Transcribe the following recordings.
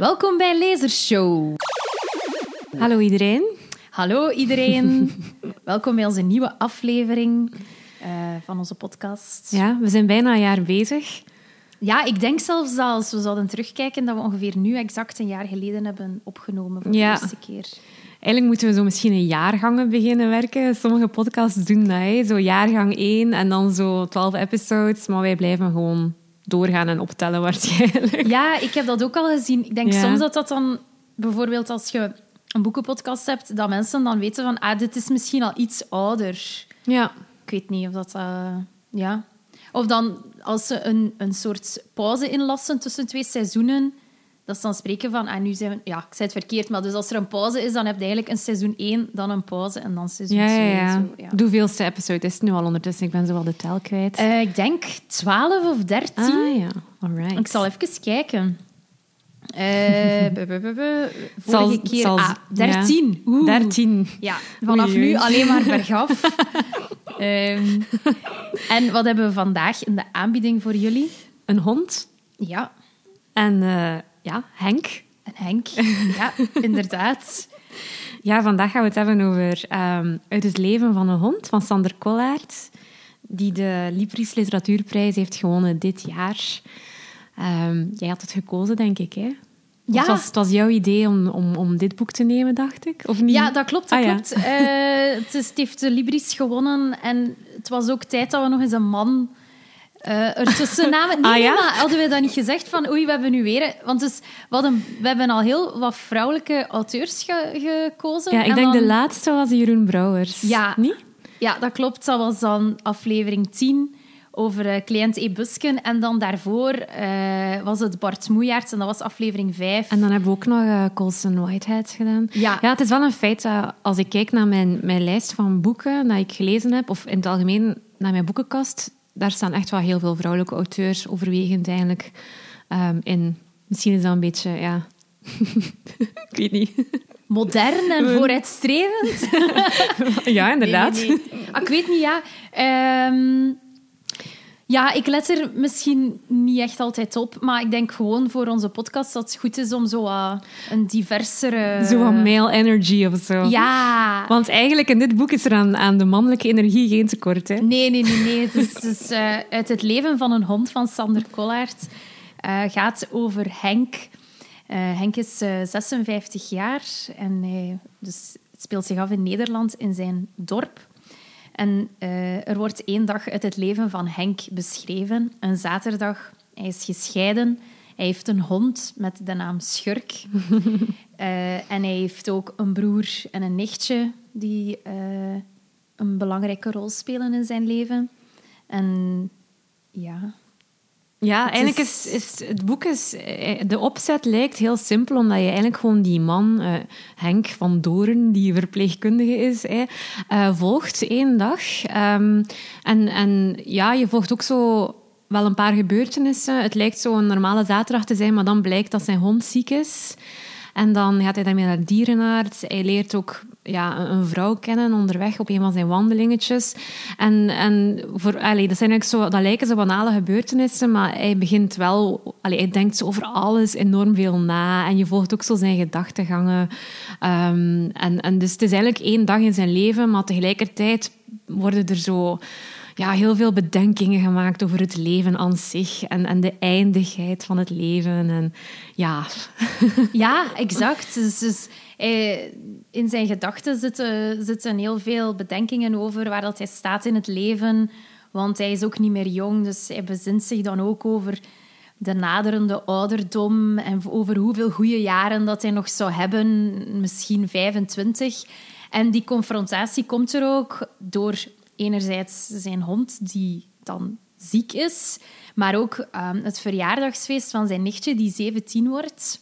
Welkom bij Lasershow. Hallo iedereen. Hallo iedereen. Welkom bij onze nieuwe aflevering uh, van onze podcast. Ja, we zijn bijna een jaar bezig. Ja, ik denk zelfs dat als we zouden terugkijken, dat we ongeveer nu exact een jaar geleden hebben opgenomen voor de eerste keer. Eigenlijk moeten we zo misschien een jaargangen beginnen werken. Sommige podcasts doen dat, hè. zo jaargang 1 en dan zo 12 episodes. Maar wij blijven gewoon doorgaan en optellen waarschijnlijk. Ja, ik heb dat ook al gezien. Ik denk soms dat dat dan... Bijvoorbeeld als je een boekenpodcast hebt, dat mensen dan weten van... Ah, dit is misschien al iets ouder. Ja. Ik weet niet of dat... Uh, ja. Of dan als ze een, een soort pauze inlassen tussen twee seizoenen dat ze dan spreken van, ah, nu zijn we... Ja, ik zei het verkeerd, maar dus als er een pauze is, dan heb je eigenlijk een seizoen 1, dan een pauze en dan seizoen 2. Ja, ja, ja. ja. Hoeveelste episode is het nu al ondertussen? Ik ben zo wel de tel kwijt. Uh, ik denk 12 of 13. Ah ja, alright. Ik zal even kijken. Uh, vorige keer... Zal, ah, 13. Ja. 13. Ja, vanaf nu alleen maar bergaf. um, en wat hebben we vandaag in de aanbieding voor jullie? Een hond. Ja. En uh, ja, Henk. En Henk, ja, inderdaad. Ja, vandaag gaan we het hebben over um, Uit het leven van een hond van Sander Kollaert, die de Libris Literatuurprijs heeft gewonnen dit jaar. Um, jij had het gekozen, denk ik, hè? Ja. Het was, het was, jouw idee om, om, om dit boek te nemen, dacht ik? Of niet? Ja, dat klopt. Dat ah, klopt. Ja. Uh, het, is, het, heeft de Libris gewonnen en het was ook tijd dat we nog eens een man uh, ertussen namen. Nee, ah, ja? maar hadden we dat niet gezegd van oei, we hebben nu weer... Want dus, we, hadden, we hebben al heel wat vrouwelijke auteurs gekozen. Ja, ik denk de laatste was Jeroen Brouwers. Ja. Niet? Ja, dat klopt. Dat was dan aflevering 10 over uh, cliënt E. Busken. En dan daarvoor uh, was het Bart Moejaerts en dat was aflevering 5. En dan hebben we ook nog uh, Colson Whitehead gedaan. Ja. ja, het is wel een feit dat als ik kijk naar mijn, mijn lijst van boeken dat ik gelezen heb, of in het algemeen naar mijn boekenkast, daar staan echt wel heel veel vrouwelijke auteurs overwegend eigenlijk um, in. Misschien is dat een beetje, ja... ik weet niet. Modern en vooruitstrevend? ja, inderdaad. Nee, nee. Ah, ik weet niet, ja. Um, ja, ik let er misschien niet echt altijd op, maar ik denk gewoon voor onze podcast dat het goed is om zo uh, een diversere... Zo een male energy of zo. Ja. Want eigenlijk in dit boek is er aan, aan de mannelijke energie geen tekort, hè? Nee, nee, nee. nee. Het is, dus, uh, uit het leven van een hond van Sander Kollaert uh, gaat over Henk. Henk is 56 jaar en dus het speelt zich af in Nederland in zijn dorp. En uh, er wordt één dag uit het leven van Henk beschreven. Een zaterdag. Hij is gescheiden. Hij heeft een hond met de naam Schurk. uh, en hij heeft ook een broer en een nichtje die uh, een belangrijke rol spelen in zijn leven. En ja, ja, eigenlijk is... is... het boek is... Eh, de opzet lijkt heel simpel, omdat je eigenlijk gewoon die man, uh, Henk van Doren, die verpleegkundige is, uh, volgt één dag. Um, en, en ja, je volgt ook zo wel een paar gebeurtenissen. Het lijkt zo een normale zaterdag te zijn, maar dan blijkt dat zijn hond ziek is. En dan gaat hij daarmee naar dierenarts. Hij leert ook ja, een vrouw kennen onderweg op een van zijn wandelingetjes. En, en voor, allee, dat, zijn zo, dat lijken zo banale gebeurtenissen, maar hij begint wel... Allee, hij denkt over alles enorm veel na. En je volgt ook zo zijn gedachtegangen. Um, en, en dus het is eigenlijk één dag in zijn leven, maar tegelijkertijd worden er zo ja, heel veel bedenkingen gemaakt over het leven aan zich en, en de eindigheid van het leven. En, ja. ja, exact. Dus, dus in zijn gedachten zitten, zitten heel veel bedenkingen over waar dat hij staat in het leven. Want hij is ook niet meer jong, dus hij bezint zich dan ook over de naderende ouderdom en over hoeveel goede jaren dat hij nog zou hebben, misschien 25. En die confrontatie komt er ook door enerzijds zijn hond, die dan ziek is, maar ook um, het verjaardagsfeest van zijn nichtje, die 17 wordt,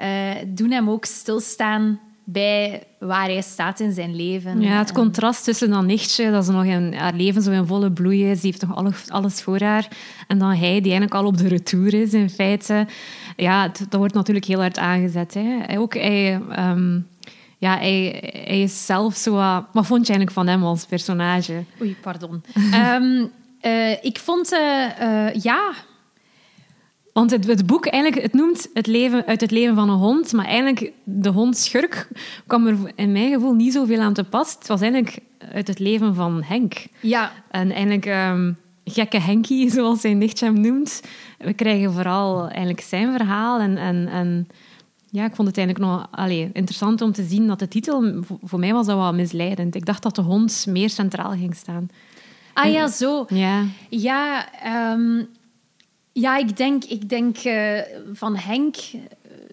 uh, doen hem ook stilstaan bij waar hij staat in zijn leven. Ja, het contrast tussen dat nichtje, dat ze nog in haar leven zo in volle bloei is, die heeft nog alles, alles voor haar, en dan hij, die eigenlijk al op de retour is, in feite. Ja, dat wordt natuurlijk heel hard aangezet. Hè. Ook hij... Um, ja, hij, hij is zelf zo... wat vond je eigenlijk van hem als personage? Oei, pardon. um, uh, ik vond... Uh, uh, ja... Want het, het, boek eigenlijk, het noemt het leven, uit het leven van een hond, maar eigenlijk de hond Schurk kwam er in mijn gevoel niet zoveel aan te pas. Het was eigenlijk uit het leven van Henk. Ja. En eigenlijk ehm, gekke Henkie, zoals zijn nichtje hem noemt. We krijgen vooral eigenlijk zijn verhaal en... en, en ja, ik vond het eigenlijk nog allee, interessant om te zien dat de titel, voor mij was dat wel misleidend. Ik dacht dat de hond meer centraal ging staan. Ah ja, zo. Ja, Ja, ehm, ja ik denk, ik denk eh, van Henk eh,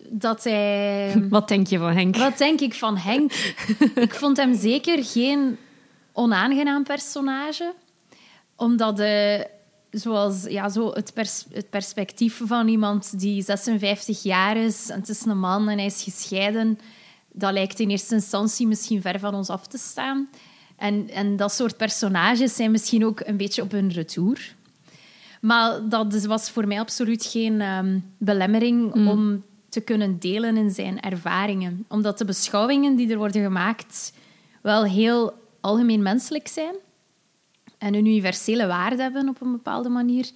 dat hij... wat denk je van Henk? Wat denk ik van Henk? ik vond hem zeker geen onaangenaam personage. Omdat, eh, zoals ja, zo het, pers- het perspectief van iemand die 56 jaar is, en het is een man en hij is gescheiden, dat lijkt in eerste instantie misschien ver van ons af te staan. En, en dat soort personages zijn misschien ook een beetje op hun retour. Maar dat was voor mij absoluut geen ehm, belemmering om te kunnen delen in zijn ervaringen. Omdat de beschouwingen die er worden gemaakt wel heel algemeen menselijk zijn en een universele waarde hebben op een bepaalde manier.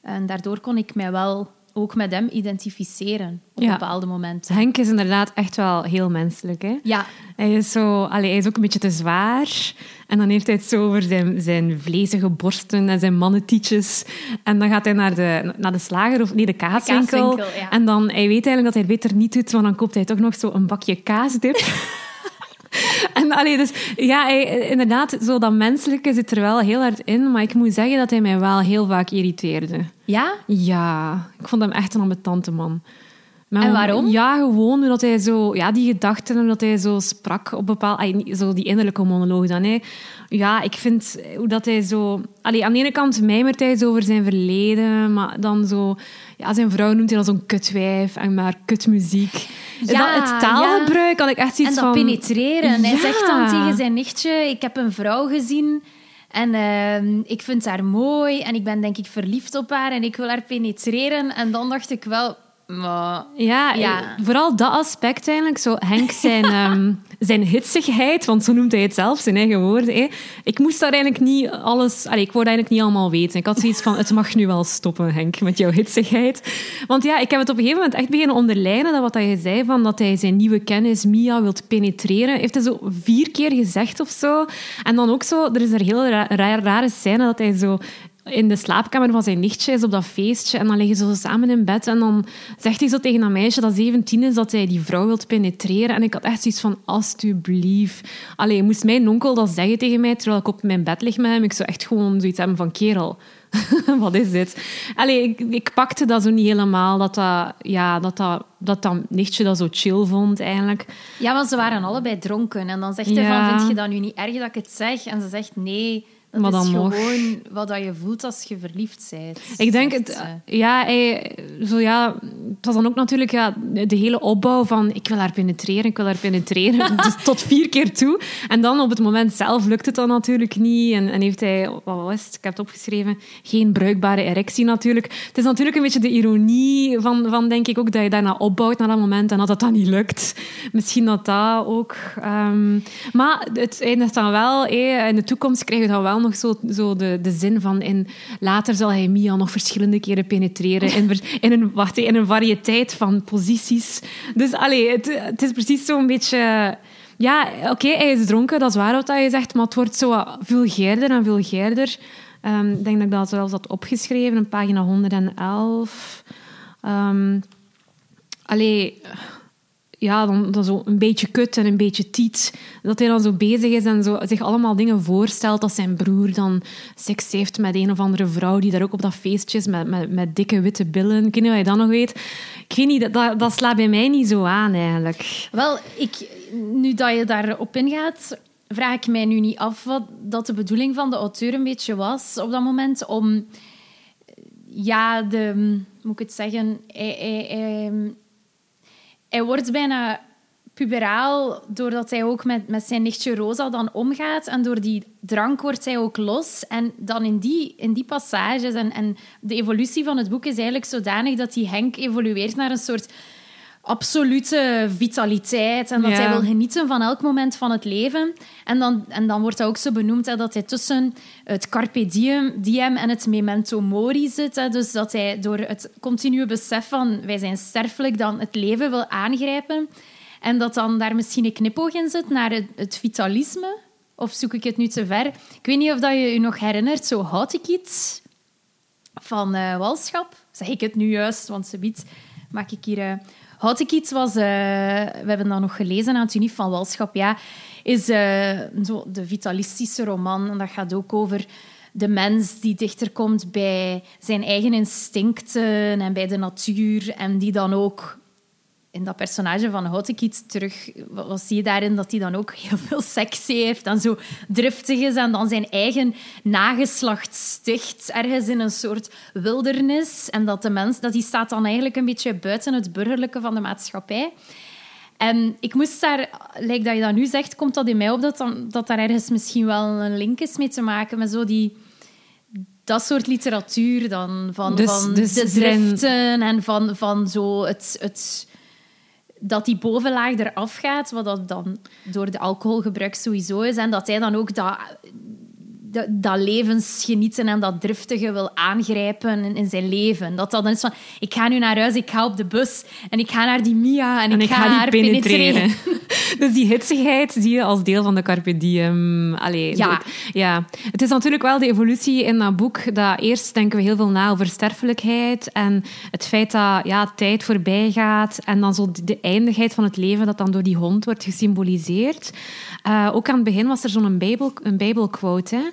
En daardoor kon ik mij wel ook met hem identificeren op Ja. bepaalde momenten. Henk is inderdaad echt wel heel menselijk. Hè? Ja, Hij is, zo, allee, hij is ook een beetje te zwaar. En dan heeft hij het zo over zijn, zijn vlezige borsten en zijn mannetietjes. En dan gaat hij naar de, naar de slager, of nee, de kaaswinkel. kaaswinkel, ja. En dan, hij weet eigenlijk dat hij het beter niet doet, want dan koopt hij toch nog zo een bakje kaasdip. en allee, dus ja, hij, inderdaad, zo dat menselijke zit er wel heel hard in. Maar ik moet zeggen dat hij mij wel heel vaak irriteerde. ja? Ja, ik vond hem echt een ambetante man. Maar En om- waarom? Ja, gewoon omdat hij zo... Ja, die gedachten, omdat hij zo sprak op bepaald... ay, niet- Zo die innerlijke monoloog dan, hè. Ja, ik vind hoe dat hij zo... Allee, aan de ene kant mijmert hij zo over zijn verleden, maar dan zo... Ja, zijn vrouw noemt hij dan zo'n kutwijf en maar kutmuziek. Ja, dat, het taalgebruik had ik echt En zoiets dat van... penetreren. Hij Ja. zegt dan tegen zijn nichtje, ik heb een vrouw gezien en ehm, ik vind haar mooi en ik ben denk ik verliefd op haar en ik wil haar penetreren. En dan dacht ik wel, maar... Ja, Ja. vooral dat aspect eigenlijk. Zo Henk zijn, ehm, zijn hitsigheid, want zo noemt hij het zelf, zijn eigen woorden. Hè. Ik moest daar eigenlijk niet alles... Allee, ik wou eigenlijk niet allemaal weten. Ik had zoiets van, het mag nu wel stoppen, Henk, met jouw hitsigheid. Want ja, ik heb het op een gegeven moment echt beginnen onderlijnen, dat wat je zei, van dat hij zijn nieuwe kennis, Mia, wilt penetreren. Heeft hij zo vier keer gezegd of zo. En dan ook zo, er is een heel ra- ra- rare scène dat hij zo in de slaapkamer van zijn nichtje is op dat feestje. En dan liggen ze zo samen in bed. En dan zegt hij zo tegen dat meisje dat 17 is dat hij die vrouw wilt penetreren. En ik had echt zoiets van, alstublieft. Allee, moest mijn onkel dat zeggen tegen mij terwijl ik op mijn bed lig met hem? Ik zou echt gewoon zoiets hebben van, kerel... Wat is dit? Allee, ik, ik pakte dat zo niet helemaal, dat dat, ja, dat, dat, dat, dat nichtje dat zo chill vond eigenlijk. Ja, want ze waren allebei dronken. En dan zegt hij Ja. van, vind je dat nu niet erg dat ik het zeg? En ze zegt, nee, dat Maar is dan nog. gewoon wat dat je voelt als je verliefd bent. Ik denk het, ze. ja, hij, zo ja, het was dan ook natuurlijk ja, de hele opbouw van ik wil haar penetreren, ik wil haar penetreren, dus tot vier keer toe. En dan op het moment zelf lukt het dan natuurlijk niet en, en heeft hij, wat was het, ik heb het opgeschreven, geen bruikbare erectie natuurlijk. Het is natuurlijk een beetje de ironie van, van denk ik ook, dat je daarna opbouwt naar dat moment en dat dat dan niet lukt. Misschien dat dat ook... ehm, maar het eindigt dan wel, eh, in de toekomst krijg je dan wel nog zo, zo de, de zin van in, later zal hij Mia nog verschillende keren penetreren in, in, een, wacht, in een variëteit van posities. Dus allee, het, het is precies zo'n beetje... Ja, oké, hij is dronken, dat is waar wat je zegt, maar het wordt zo vulgairder en vulgairder. Ehm, ik denk dat ik dat zelfs had opgeschreven, op pagina 111. Ehm allee, ja, dan, zo een beetje kut en een beetje tiet. Dat hij dan zo bezig is en zo zich allemaal dingen voorstelt dat zijn broer dan seks heeft met een of andere vrouw die daar ook op dat feestje is met, met, met dikke witte billen. Weet niet wat je dat nog weet. Ik weet niet, dat- dat, slaat bij mij niet zo aan eigenlijk. Wel, ik, nu dat je daarop ingaat, vraag ik mij nu niet af wat dat de bedoeling van de auteur een beetje was op dat moment. Om, ja, de, moet ik het zeggen, hij wordt bijna puberaal doordat hij ook met, met zijn nichtje Rosa dan omgaat. En door die drank wordt hij ook los. En dan in die, in die passages en, en de evolutie van het boek is eigenlijk zodanig dat die Henk evolueert naar een soort absolute vitaliteit en dat hij wil genieten van elk moment van het leven. En dan, en dan wordt dat ook zo benoemd hè, dat hij tussen het carpe diem, diem en het memento mori zit. Hè. Dus dat hij door het continue besef van wij zijn sterfelijk dan het leven wil aangrijpen. En dat dan daar misschien een knipoog in zit naar het, het vitalisme. Of zoek ik het nu te ver? Ik weet niet of dat je je nog herinnert, zo houd ik iets van uh, Walschap. Zeg ik het nu juist, want ze biedt maak ik hier... Uh, Houd ik iets was... Uh, we hebben dat nog gelezen aan het Unie van Walschap. Ja, is zo de vitalistische roman. En dat gaat ook over de mens die dichter komt bij zijn eigen instincten en bij de natuur. En die dan ook in dat personage van Houtekiet terug, wat zie je daarin? Dat hij dan ook heel veel seks heeft en zo driftig is en dan zijn eigen nageslacht sticht ergens in een soort wildernis. En dat de mens, dat die staat dan eigenlijk een beetje buiten het burgerlijke van de maatschappij. En ik moest daar, lijkt dat je dat nu zegt, komt dat in mij op dat, dan, dat daar ergens misschien wel een link is mee te maken met zo die dat soort literatuur dan. Van, dus, van dus de driften en van, van zo het, het dat die bovenlaag eraf gaat, wat dat dan door de alcoholgebruik sowieso is. En dat hij dan ook dat, dat, dat levensgenieten en dat driftige wil aangrijpen in, in, zijn leven. Dat dat dan is van, ik ga nu naar huis, ik ga op de bus en ik ga naar die Mia en, ik, ga, ga die penetreren. dus die hitsigheid zie je als deel van de carpe diem. Allee, ja. ja. Het is natuurlijk wel de evolutie in dat boek. Dat eerst denken we heel veel na over sterfelijkheid en het feit dat ja, tijd voorbij gaat en dan zo de eindigheid van het leven dat dan door die hond wordt gesymboliseerd. Uh, ook aan het begin was er zo'n bijbel, een bijbelquote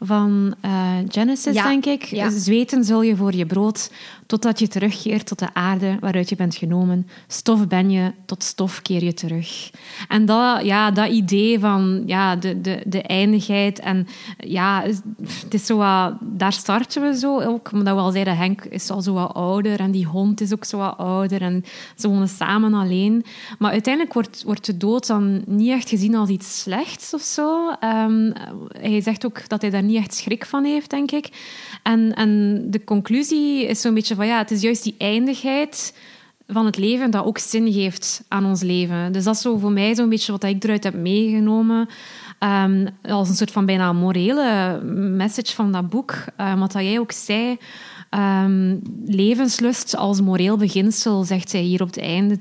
van uh, Genesis, denk ik. Ja. Zweten zul je voor je brood, totdat je terugkeert tot de aarde waaruit je bent genomen. Stof ben je, tot stof keer je terug. En dat, ja, dat idee van ja, de, de, de eindigheid en ja, het is zo wat, daar starten we zo ook, omdat we al zeiden, Henk is al zo wat ouder en die hond is ook zo wat ouder en ze wonen samen alleen. Maar uiteindelijk wordt, wordt de dood dan niet echt gezien als iets slechts of zo. Um, hij zegt ook dat hij daar niet echt schrik van heeft, denk ik. En, en de conclusie is zo'n beetje van ja, het is juist die eindigheid van het leven dat ook zin geeft aan ons leven. Dus dat is zo voor mij zo'n beetje wat ik eruit heb meegenomen. Um, als een soort van bijna morele message van dat boek. Um, wat jij ook zei. Um, levenslust als moreel beginsel, zegt zij hier op het einde.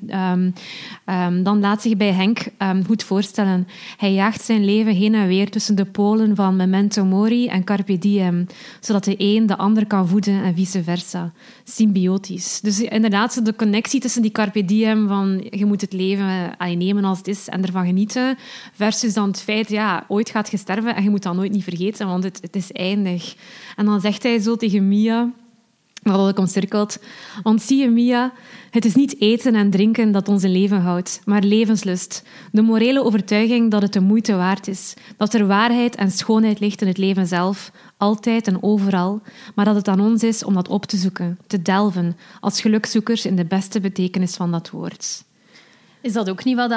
Dan laat zich bij Henk goed voorstellen. Hij jaagt zijn leven heen en weer tussen de polen van memento mori en carpe diem, zodat de een de ander kan voeden en vice versa. Symbiotisch. Dus inderdaad, de connectie tussen die carpe diem van je moet het leven nemen als het is en ervan genieten, versus dan het feit, ja, ooit gaat je sterven en je moet dat nooit niet vergeten, want het, het is eindig. En dan zegt hij zo tegen Mia dat ik omcirkeld. Want zie je, Mia, het is niet eten en drinken dat ons leven houdt, maar levenslust. De morele overtuiging dat het de moeite waard is. Dat er waarheid en schoonheid ligt in het leven zelf, altijd en overal, maar dat het aan ons is om dat op te zoeken, te delven, als gelukzoekers in de beste betekenis van dat woord. Is dat ook niet wat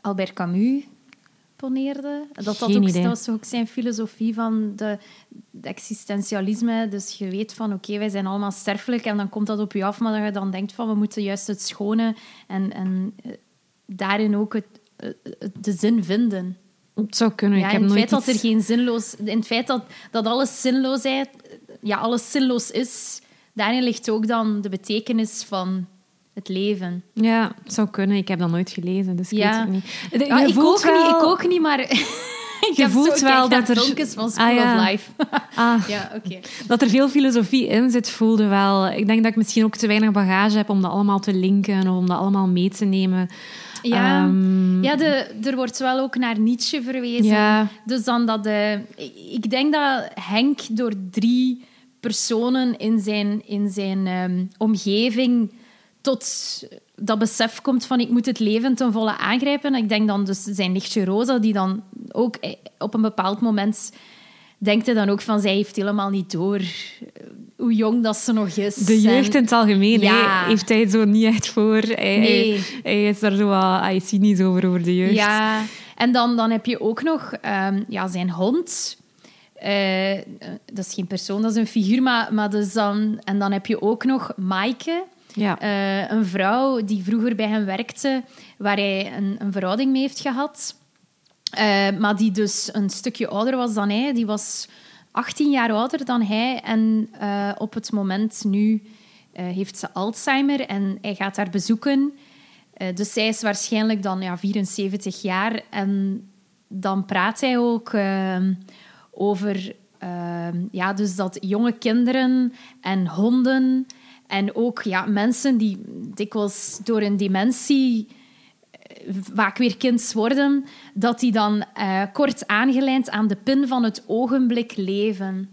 Albert Camus Dat, dat, ook, dat was ook zijn filosofie van de, existentialisme. Dus je weet van, oké, wij zijn allemaal sterfelijk en dan komt dat op je af, maar dat je dan denkt van, we moeten juist het schone en, en eh, daarin ook het, de zin vinden. Het zou kunnen. Ja, ik heb in het feit dat er geen zinloos... In het feit dat, dat alles zinloosheid... Ja, alles zinloos is, daarin ligt ook dan de betekenis van het leven. Ja, het zou kunnen. Ik heb dat nooit gelezen, dus ik weet het niet. Ja, ik, ook niet ik ook niet, maar... je voelt wel dat er... van School ah, of Life. ah, ja, oké. Dat er veel filosofie in zit, voelde wel. Ik denk dat ik misschien ook te weinig bagage heb om dat allemaal te linken of om dat allemaal mee te nemen. Ja, um, ja de, er wordt wel ook naar Nietzsche verwezen. Ja. Dus dan dat de, ik denk dat Henk door drie personen in zijn, in zijn um, omgeving tot dat besef komt van ik moet het leven ten volle aangrijpen. Ik denk dan dus zijn nichtje Rosa, die dan ook eh, op een bepaald moment denkt hij dan ook van zij heeft helemaal niet door eh, hoe jong dat ze nog is. De jeugd in het algemeen ja. heeft hij zo niet echt voor. Hij, nee. hij is daar zo wat hij cynisch over, over de jeugd. Ja, en dan, dan heb je ook nog um, ja, zijn hond. Uh, dat is geen persoon, dat is een figuur. Maar, maar dus dan, en dan heb je ook nog Maaike Ja. Eh, een vrouw die vroeger bij hem werkte, waar hij een, een verhouding mee heeft gehad. Eh, maar die dus een stukje ouder was dan hij. Die was 18 jaar ouder dan hij. En eh, op het moment nu heeft ze Alzheimer en hij gaat haar bezoeken. Dus zij is waarschijnlijk dan ja, 74 jaar. En dan praat hij ook over ja, dus dat jonge kinderen en honden en ook ja, mensen die dikwijls door een dementie eh, vaak weer kind worden, dat die dan eh, kort aangelijnd aan de pin van het ogenblik leven.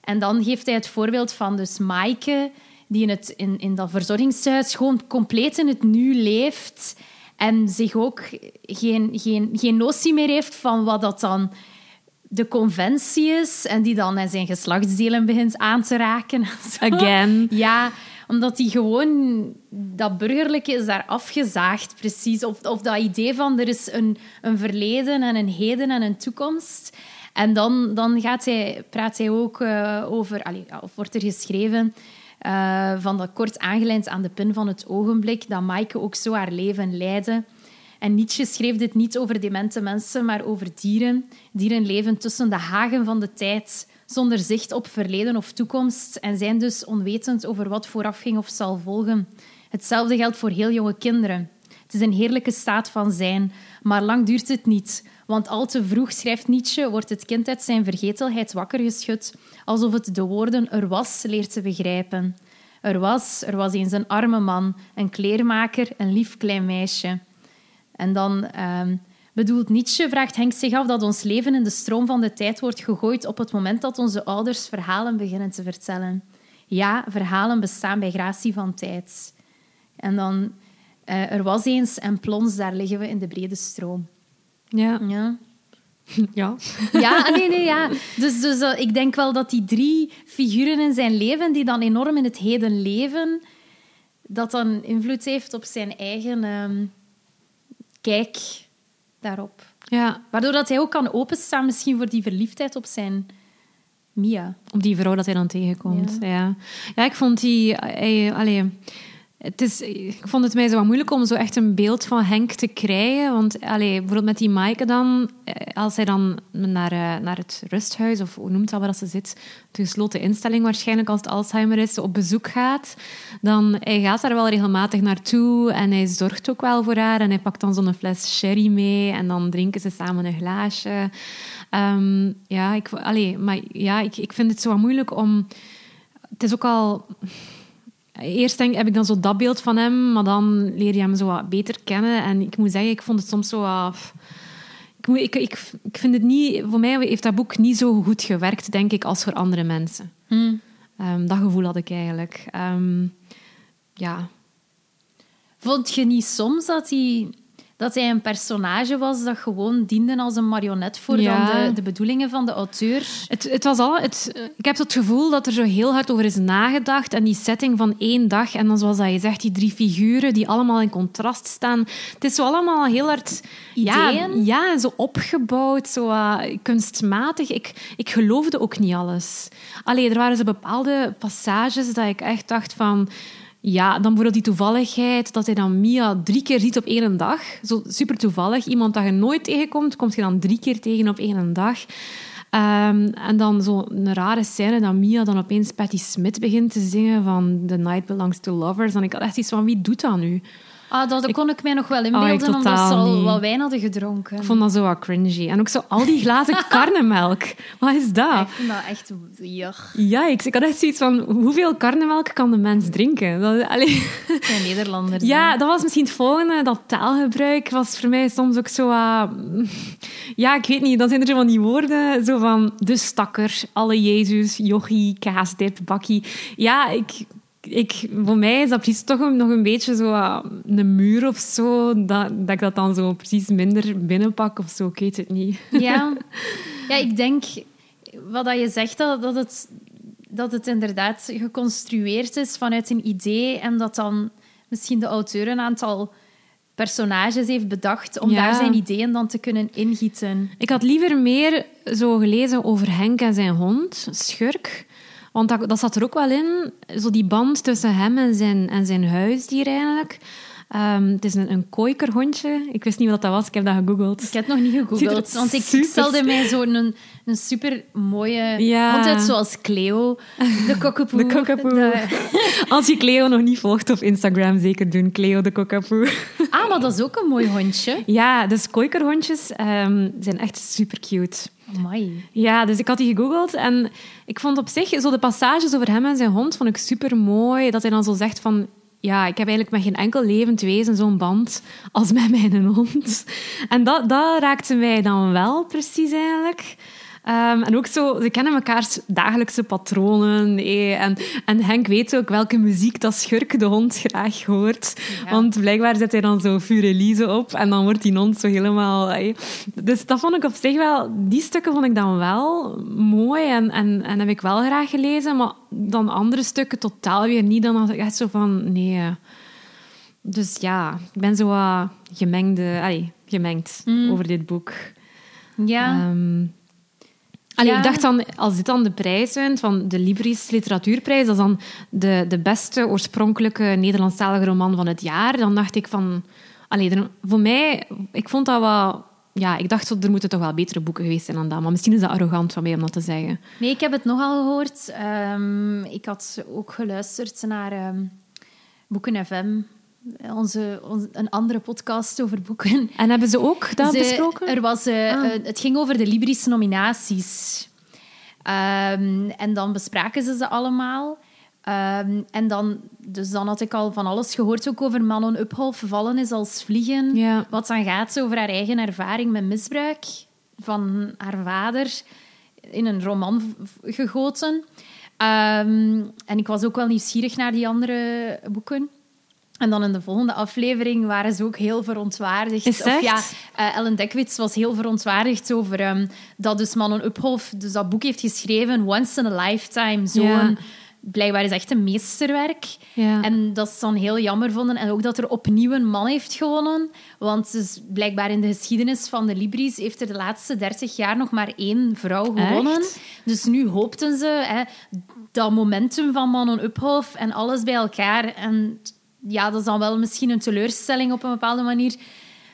En dan geeft hij het voorbeeld van dus Maaike, die in, het, in, in dat verzorgingshuis gewoon compleet in het nu leeft en zich ook geen, geen, geen notie meer heeft van wat dat dan de conventie is en die dan zijn geslachtsdelen begint aan te raken. Again. Ja, omdat die gewoon... Dat burgerlijke is daar afgezaagd, precies. Of, of dat idee van er is een, een verleden en een heden en een toekomst. En dan, dan gaat hij, praat hij ook uh, over... Allee, of wordt er geschreven... Uh, van dat kort aangelijnd aan de pin van het ogenblik, dat Maaike ook zo haar leven leidde. En Nietzsche schreef dit niet over demente mensen, maar over dieren. Dieren leven tussen de hagen van de tijd, zonder zicht op verleden of toekomst en zijn dus onwetend over wat voorafging of zal volgen. Hetzelfde geldt voor heel jonge kinderen. Het is een heerlijke staat van zijn, maar lang duurt het niet. Want al te vroeg, schrijft Nietzsche, wordt het kind uit zijn vergetelheid wakker geschud, alsof het de woorden er was leert te begrijpen. Er was, er was eens een arme man, een kleermaker, een lief klein meisje. En dan uh, bedoelt Nietzsche, vraagt Henk zich af dat ons leven in de stroom van de tijd wordt gegooid op het moment dat onze ouders verhalen beginnen te vertellen. Ja, verhalen bestaan bij gratie van tijd. En dan, uh, er was eens en plons, daar liggen we in de brede stroom. Ja. Ja. Ja. Ja, nee, nee, ja. Dus, dus uh, ik denk wel dat die drie figuren in zijn leven, die dan enorm in het heden leven, dat dan invloed heeft op zijn eigen um, kijk daarop. Ja. Waardoor dat hij ook kan openstaan misschien voor die verliefdheid op zijn Mia. Op die vrouw dat hij dan tegenkomt. Ja, ja. ja ik vond die... Hij, allee, het is, ik vond het mij zo moeilijk om zo echt een beeld van Henk te krijgen. Want allee, bijvoorbeeld met die Maaike dan, als hij dan naar, naar het rusthuis, of hoe noemt dat waar dat ze zit, de gesloten instelling waarschijnlijk als het Alzheimer is, op bezoek gaat, dan hij gaat daar wel regelmatig naartoe en hij zorgt ook wel voor haar. En hij pakt dan zo'n fles sherry mee en dan drinken ze samen een glaasje. Um, ja, ik, allee, maar ja, ik, ik vind het zo moeilijk om... Het is ook al Eerst denk, heb ik dan zo dat beeld van hem, maar dan leer je hem zo wat beter kennen. En ik moet zeggen, ik vond het soms zo... Uh, ik, moet, ik, ik, ik vind het niet... Voor mij heeft dat boek niet zo goed gewerkt, denk ik, als voor andere mensen. Hmm. Um, dat gevoel had ik eigenlijk. Um, ja. Vond je niet soms dat hij, dat hij een personage was dat gewoon diende als een marionet voor Ja. dan de, de bedoelingen van de auteur? Het, het was al, het, ik heb het gevoel dat er zo heel hard over is nagedacht. En die setting van één dag. En dan zoals dat je zegt, die drie figuren die allemaal in contrast staan. Het is zo allemaal heel hard... Ja, Ideeën? ja zo opgebouwd, zo uh, kunstmatig. Ik, ik geloofde ook niet alles. Allee, er waren zo bepaalde passages dat ik echt dacht van... Ja, dan bijvoorbeeld die toevalligheid dat hij dan Mia drie keer ziet op één dag. Zo super toevallig. Iemand dat je nooit tegenkomt, komt je dan drie keer tegen op één dag. Um, en dan zo'n rare scène dat Mia dan opeens Patti Smith begint te zingen van The Night Belongs to Lovers. En ik had echt iets van, wie doet dat nu? Ah, dat kon ik mij nog wel inbeelden, omdat ze al niet. wat wijn hadden gedronken. Ik vond dat zo wat cringy. En ook zo al die glazen karnemelk. Wat is dat? Ik vind dat echt... Jach, Ja, ik, ik had echt zoiets van, hoeveel karnemelk kan de mens drinken? Dat, allee. zijn Nederlanders. Ja, dat was misschien het volgende. Dat taalgebruik was voor mij soms ook zo... uh, ja, ik weet niet. Dan zijn er zo van die woorden. Zo van de stakker, alle Jezus, jochie, kaasdip, bakkie. Ja, ik... Ik, voor mij is dat precies toch nog een beetje zo uh, een muur of zo, dat, dat ik dat dan zo precies minder binnenpak of zo, ik weet het niet. Ja. ja, ik denk wat dat je zegt, dat, dat, het, dat het inderdaad geconstrueerd is vanuit een idee en dat dan misschien de auteur een aantal personages heeft bedacht om Ja. daar zijn ideeën dan te kunnen ingieten. Ik had liever meer zo gelezen over Henk en zijn hond, Schurk. Want dat, zat er ook wel in, zo die band tussen hem en zijn, en zijn huisdier eigenlijk. Ehm, het is een, een kooikerhondje. Ik wist niet wat dat was, ik heb dat gegoogeld. Ik heb het nog niet gegoogeld, want ik, stelde mij zo'n een, een super mooie ja. hond uit, zoals Cleo, de kokkepoe. De. Als je Cleo nog niet volgt op Instagram, zeker doen. Cleo de kokkepoe. Ah, maar dat is ook een mooi hondje. Ja, dus kooikerhondjes um, zijn echt super cute. Amai. Ja, dus ik had die gegoogeld en ik vond op zich, zo de passages over hem en zijn hond, vond ik super mooi. Dat hij dan zo zegt van, ja, ik heb eigenlijk met geen enkel levend wezen zo'n band als met mijn hond. En dat, dat raakte mij dan wel precies eigenlijk. Um, en ook zo, ze kennen mekaars dagelijkse patronen. En, en Henk weet ook welke muziek dat Schurk de hond graag hoort. Want blijkbaar zet hij dan zo Furelise op en dan wordt die hond zo helemaal... Dus dat vond ik op zich wel... Die stukken vond ik dan wel mooi en, en, en heb ik wel graag gelezen. Maar dan andere stukken totaal weer niet. Dan had ik echt zo van... Nee... Dus ja, ik ben zo wat gemengde, allee, gemengd mm. over dit boek. Ja. Um, Allee, Ik dacht dan, als dit dan de prijs wint, van de Libris Literatuurprijs, dat is dan de, de beste oorspronkelijke Nederlandstalige roman van het jaar, dan dacht ik van... Allee, voor mij, ik vond dat wel... Ja, ik dacht, er moeten toch wel betere boeken geweest zijn dan dat. Maar misschien is dat arrogant van mij om dat te zeggen. Nee, ik heb het nogal gehoord. Um, ik had ook geluisterd naar um, Boeken FM onze, een andere podcast over boeken. En hebben ze ook dat besproken? Er was, uh, ah. uh, het ging over de Libris nominaties. Um, en dan bespraken ze ze allemaal. Um, en dan, dus dan had ik al van alles gehoord, ook over Manon Uphoff, vallen is als vliegen. Ja. Wat dan gaat over haar eigen ervaring met misbruik van haar vader in een roman gegoten. Um, en ik was ook wel nieuwsgierig naar die andere boeken. En dan in de volgende aflevering waren ze ook heel verontwaardigd. Is of ja, uh, Ellen Dekwits was heel verontwaardigd over um, dat dus Manon Uphoff dus dat boek heeft geschreven, Once in a Lifetime. Zo'n, ja. blijkbaar is echt een meesterwerk. Ja. En dat ze dan heel jammer vonden. En ook dat er opnieuw een man heeft gewonnen. Want dus blijkbaar in de geschiedenis van de Libris heeft er de laatste dertig jaar nog maar één vrouw gewonnen. Echt? Dus nu hoopten ze hè, dat momentum van Manon Uphoff en alles bij elkaar... En ja, dat is dan wel misschien een teleurstelling op een bepaalde manier.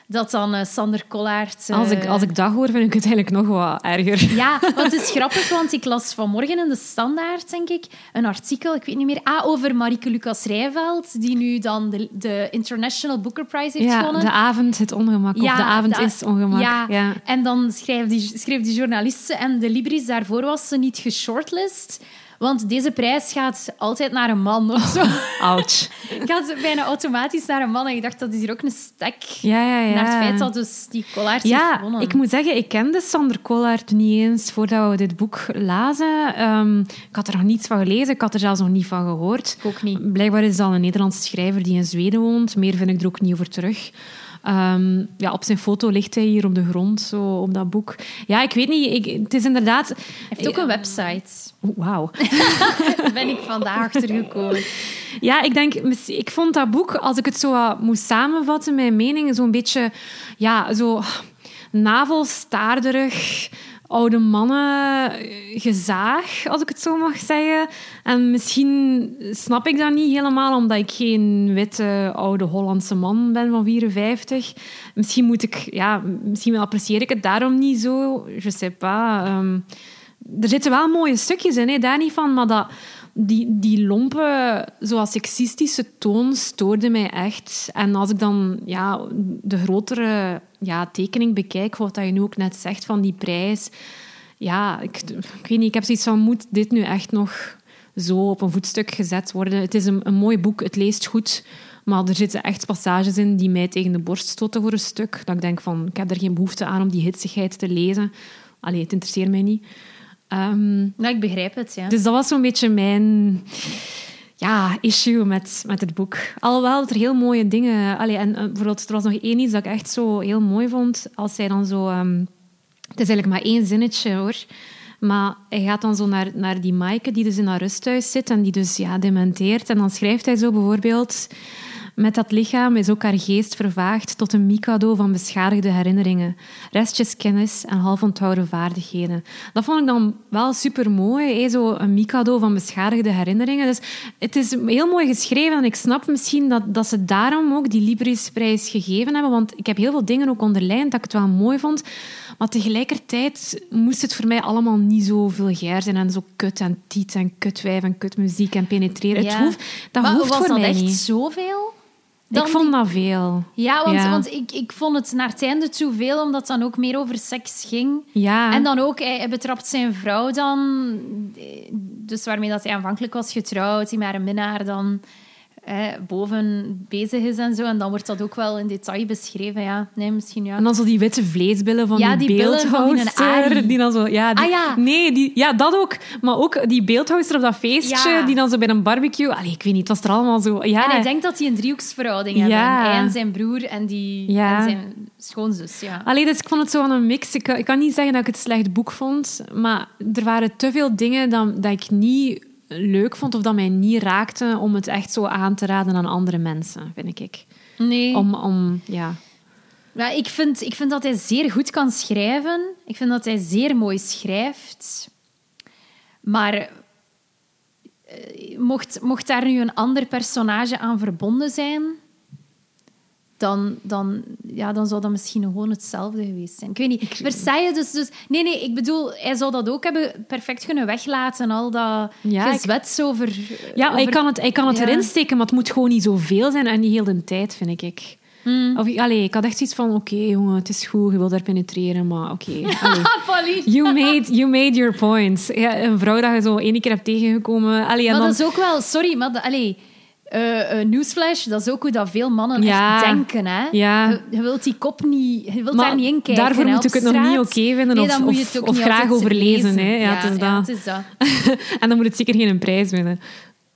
Dat dan uh, Sander Kollaert... Uh... Als, ik, als ik dat hoor, vind ik het eigenlijk nog wat erger. Ja, want het is grappig, want ik las vanmorgen in de Standaard, denk ik, een artikel, ik weet niet meer, ah, over Marieke Lucas Rijveld, die nu dan de, de International Booker Prize heeft ja, gewonnen. de avond het ongemak, Ja, of de avond de- is ongemak. Ja, Ja. en dan schreef die, schreef die journaliste en de Libris daarvoor was ze niet geshortlist. Want deze prijs gaat altijd naar een man of zo. Ouch. gaat bijna automatisch naar een man. En ik dacht, dat is hier ook een stek Ja, ja, ja. naar het feit dat dus die heeft Ja, gewonnen. ik moet zeggen, ik kende Sander Kollaert niet eens voordat we dit boek lazen. Ehm, ik had er nog niets van gelezen, ik had er zelfs nog niet van gehoord. Ik ook niet. Blijkbaar is dat een Nederlandse schrijver die in Zweden woont. Meer vind ik er ook niet over terug. Ehm, ja, op zijn foto ligt hij hier op de grond, zo op dat boek. Ja, ik weet niet. Ik, het is inderdaad... Hij heeft ook een website. Wauw. Ben ik vandaag achter gekomen. Ja, ik denk, ik vond dat boek, als ik het zo moest samenvatten, mijn mening, zo'n beetje, ja, zo navelstaarderig, oude mannen eh, gezaag, als ik het zo mag zeggen. En misschien snap ik dat niet helemaal, omdat ik geen witte, oude Hollandse man ben van 54. Misschien moet ik, ja, misschien apprecieer ik het daarom niet zo. Je sais pas. ehm, er zitten wel mooie stukjes in, hè, daar niet van, maar dat, die, die lompe, zoals sexistische toon stoorde mij echt. En als ik dan ja, de grotere ja, tekening bekijk, wat je nu ook net zegt van die prijs, ja, ik, ik weet niet, ik heb zoiets van, moet dit nu echt nog zo op een voetstuk gezet worden? Het is een, een mooi boek, het leest goed, maar er zitten echt passages in die mij tegen de borst stoten voor een stuk. Dat ik denk van, ik heb er geen behoefte aan om die hitsigheid te lezen. Allee, het interesseert mij niet. Ehm, Nou, ik begrijp het, ja. dus dat was zo'n beetje mijn ja, issue met, met het boek. Alhoewel dat er heel mooie dingen... Allee, en, eh, bijvoorbeeld, er was nog één iets dat ik echt zo heel mooi vond. Als hij dan zo... ehm, het is eigenlijk maar één zinnetje, hoor. Maar hij gaat dan zo naar, naar die Maaike, die dus in haar rusthuis zit en die dus ja, dementeert. En dan schrijft hij zo bijvoorbeeld... Met dat lichaam is ook haar geest vervaagd tot een mikado van beschadigde herinneringen, restjes kennis en half onthouden vaardigheden. Dat vond ik dan wel super mooi, zo een mikado van beschadigde herinneringen. Dus het is heel mooi geschreven en ik snap misschien dat, dat ze daarom ook die Librisprijs gegeven hebben, want ik heb heel veel dingen ook onderlijnd dat ik het wel mooi vond. Maar tegelijkertijd moest het voor mij allemaal niet zo vulgair zijn en zo kut en tiet en kutwijf en kutmuziek en penetreren. Het hoeft, dat maar hoeft was voor dat mij echt niet. zoveel? Ik vond dat veel. Ja, want, Ja. want ik, ik vond het naar het einde toe veel, omdat het dan ook meer over seks ging. Ja. En dan ook, hij, hij betrapt zijn vrouw dan, dus waarmee dat hij aanvankelijk was getrouwd, die met een minnaar dan eh, boven bezig is en zo. En dan wordt dat ook wel in detail beschreven, ja. Nee, misschien ja. En dan zo die witte vleesbillen van Ja, die, die die dan zo, ja, die- Ah, ja. Nee, die, ja, dat ook. Maar ook die beeldhouster op dat feestje, Ja. die dan zo bij een barbecue... Allee, ik weet niet, het was er allemaal zo... Ja, En hij denkt dat die een driehoeksverhouding hebben. Hij en zijn broer en, die, en zijn schoonzus, ja. Allee, dus ik vond het zo van een mix. Ik, ik kan niet zeggen dat ik het een slecht boek vond, maar er waren te veel dingen dat, dat ik niet leuk vond of dat mij niet raakte om het echt zo aan te raden aan andere mensen, vind ik. Nee. Om, om ja... Ja, ik, vind, ik vind dat hij zeer goed kan schrijven. Ik vind dat hij zeer mooi schrijft. Maar eh, mocht, mocht daar nu een ander personage aan verbonden zijn, dan, dan, ja, dan zou dat misschien gewoon hetzelfde geweest zijn. Ik weet niet. Versailles, dus, dus... Nee, nee, ik bedoel, hij zou dat ook hebben perfect kunnen weglaten. Al dat Ja, ik- gezwets over... Ja, over- ik kan het, ik kan het Ja. erin steken, maar het moet gewoon niet zoveel zijn en niet heel de tijd, vind ik. Hmm. Of, ik- allee, ik had echt zoiets van, oké jongen, het is goed, je wil daar penetreren, maar oké. You made, you made your point. Ja, een vrouw dat je zo één keer hebt tegengekomen. Allee, en Maar dan, dat is ook wel... Sorry, maar... Allee, eh, eh, newsflash, dat is ook hoe dat veel mannen Ja. echt denken. Hè? Ja. Je, je wilt die kop niet... Je wilt Maar daar niet in kijken. daarvoor hè, moet ik het nog niet oké vinden Nee, of- graag overlezen, lezen. hè. Ja, het is ja, dat. het is dat. en dan moet het zeker geen prijs winnen.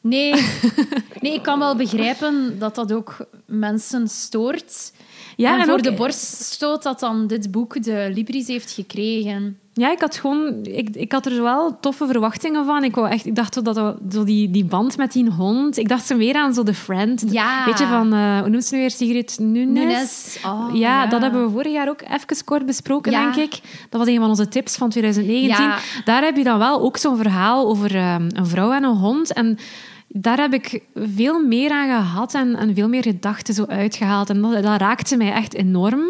Nee. nee, ik kan wel begrijpen dat dat ook mensen stoort. Ja, en, en voor ook- de borststoot dat dan dit boek de Libris heeft gekregen. Ja, ik had gewoon... Ik, ik had er wel toffe verwachtingen van. Ik, wou echt, ik dacht dat dat- zo die, die band met die hond... Ik dacht zo meer aan zo The Friend. Ja. Weet je, van... eh, hoe noemt ze nu weer? Sigrid Nunes? Nunes. Oh, ja, ja. dat hebben we vorig jaar ook even kort besproken, Ja. denk ik. Dat was een van onze tips van 2019. Ja. Daar heb je dan wel ook zo'n verhaal over ehm, een vrouw en een hond. En daar heb ik veel meer aan gehad en, en veel meer gedachten zo uitgehaald. En dat, dat raakte mij echt enorm.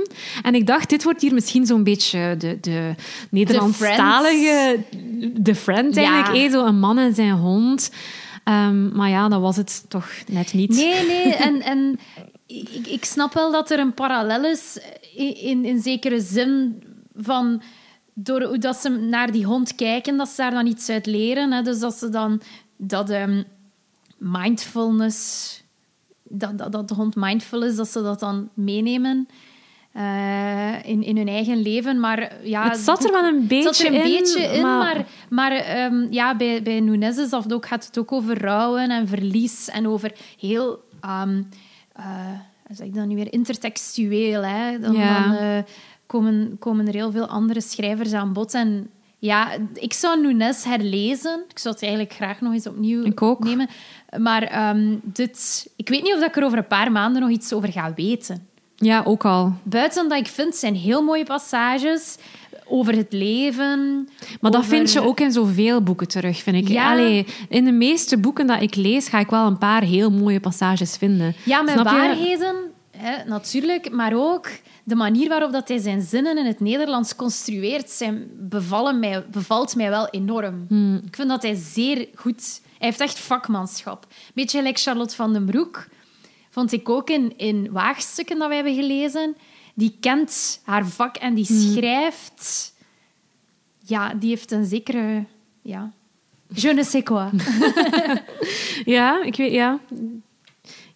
En ik dacht, dit wordt hier misschien zo'n beetje de, de Nederlandstalige... De friend Ja. eigenlijk, eh, zo een man en zijn hond. Ehm, maar ja, dat was het toch net niet. Nee, nee. En, en ik, ik snap wel dat er een parallel is in, in, in zekere zin van door hoe dat ze naar die hond kijken, dat ze daar dan iets uit leren. Hè. Dus dat ze dan dat ehm, mindfulness, dat, dat, dat de hond mindful is, dat ze dat dan meenemen. eh, in, in hun eigen leven, maar ja... Het zat er wel een beetje het zat er een in, beetje in, maar- maar, maar ehm, ja, bij, bij Nunes is dat ook, gaat het ook over rouwen en verlies en over heel... hoe zeg ik dat nu weer? Intertextueel. Hè? Dan, Ja. dan eh, komen, komen er heel veel andere schrijvers aan bod. En ja, ik zou Nunes herlezen. Ik zou het eigenlijk graag nog eens opnieuw Ik ook. nemen. Maar ehm, dit, ik weet niet of ik er over een paar maanden nog iets over ga weten. Ja, ook al. Buiten dat ik vind, zijn heel mooie passages over het leven. Maar dat vind je ook in zoveel boeken terug, vind ik. Ja. Allee, in de meeste boeken dat ik lees, ga ik wel een paar heel mooie passages vinden. Ja, met Snap waarheden, hè, natuurlijk, maar ook de manier waarop dat hij zijn zinnen in het Nederlands construeert, zijn bevallen mij, bevalt mij wel enorm. Hmm. Ik vind dat hij zeer goed... Hij heeft echt vakmanschap. Beetje gelijk Charlotte van den Broek, vond ik ook in, in Waagstukken dat we hebben gelezen. Die kent haar vak en die Hmm. schrijft... Ja, die heeft een zekere... Ja, je ne sais quoi. Ja, ik weet, ja.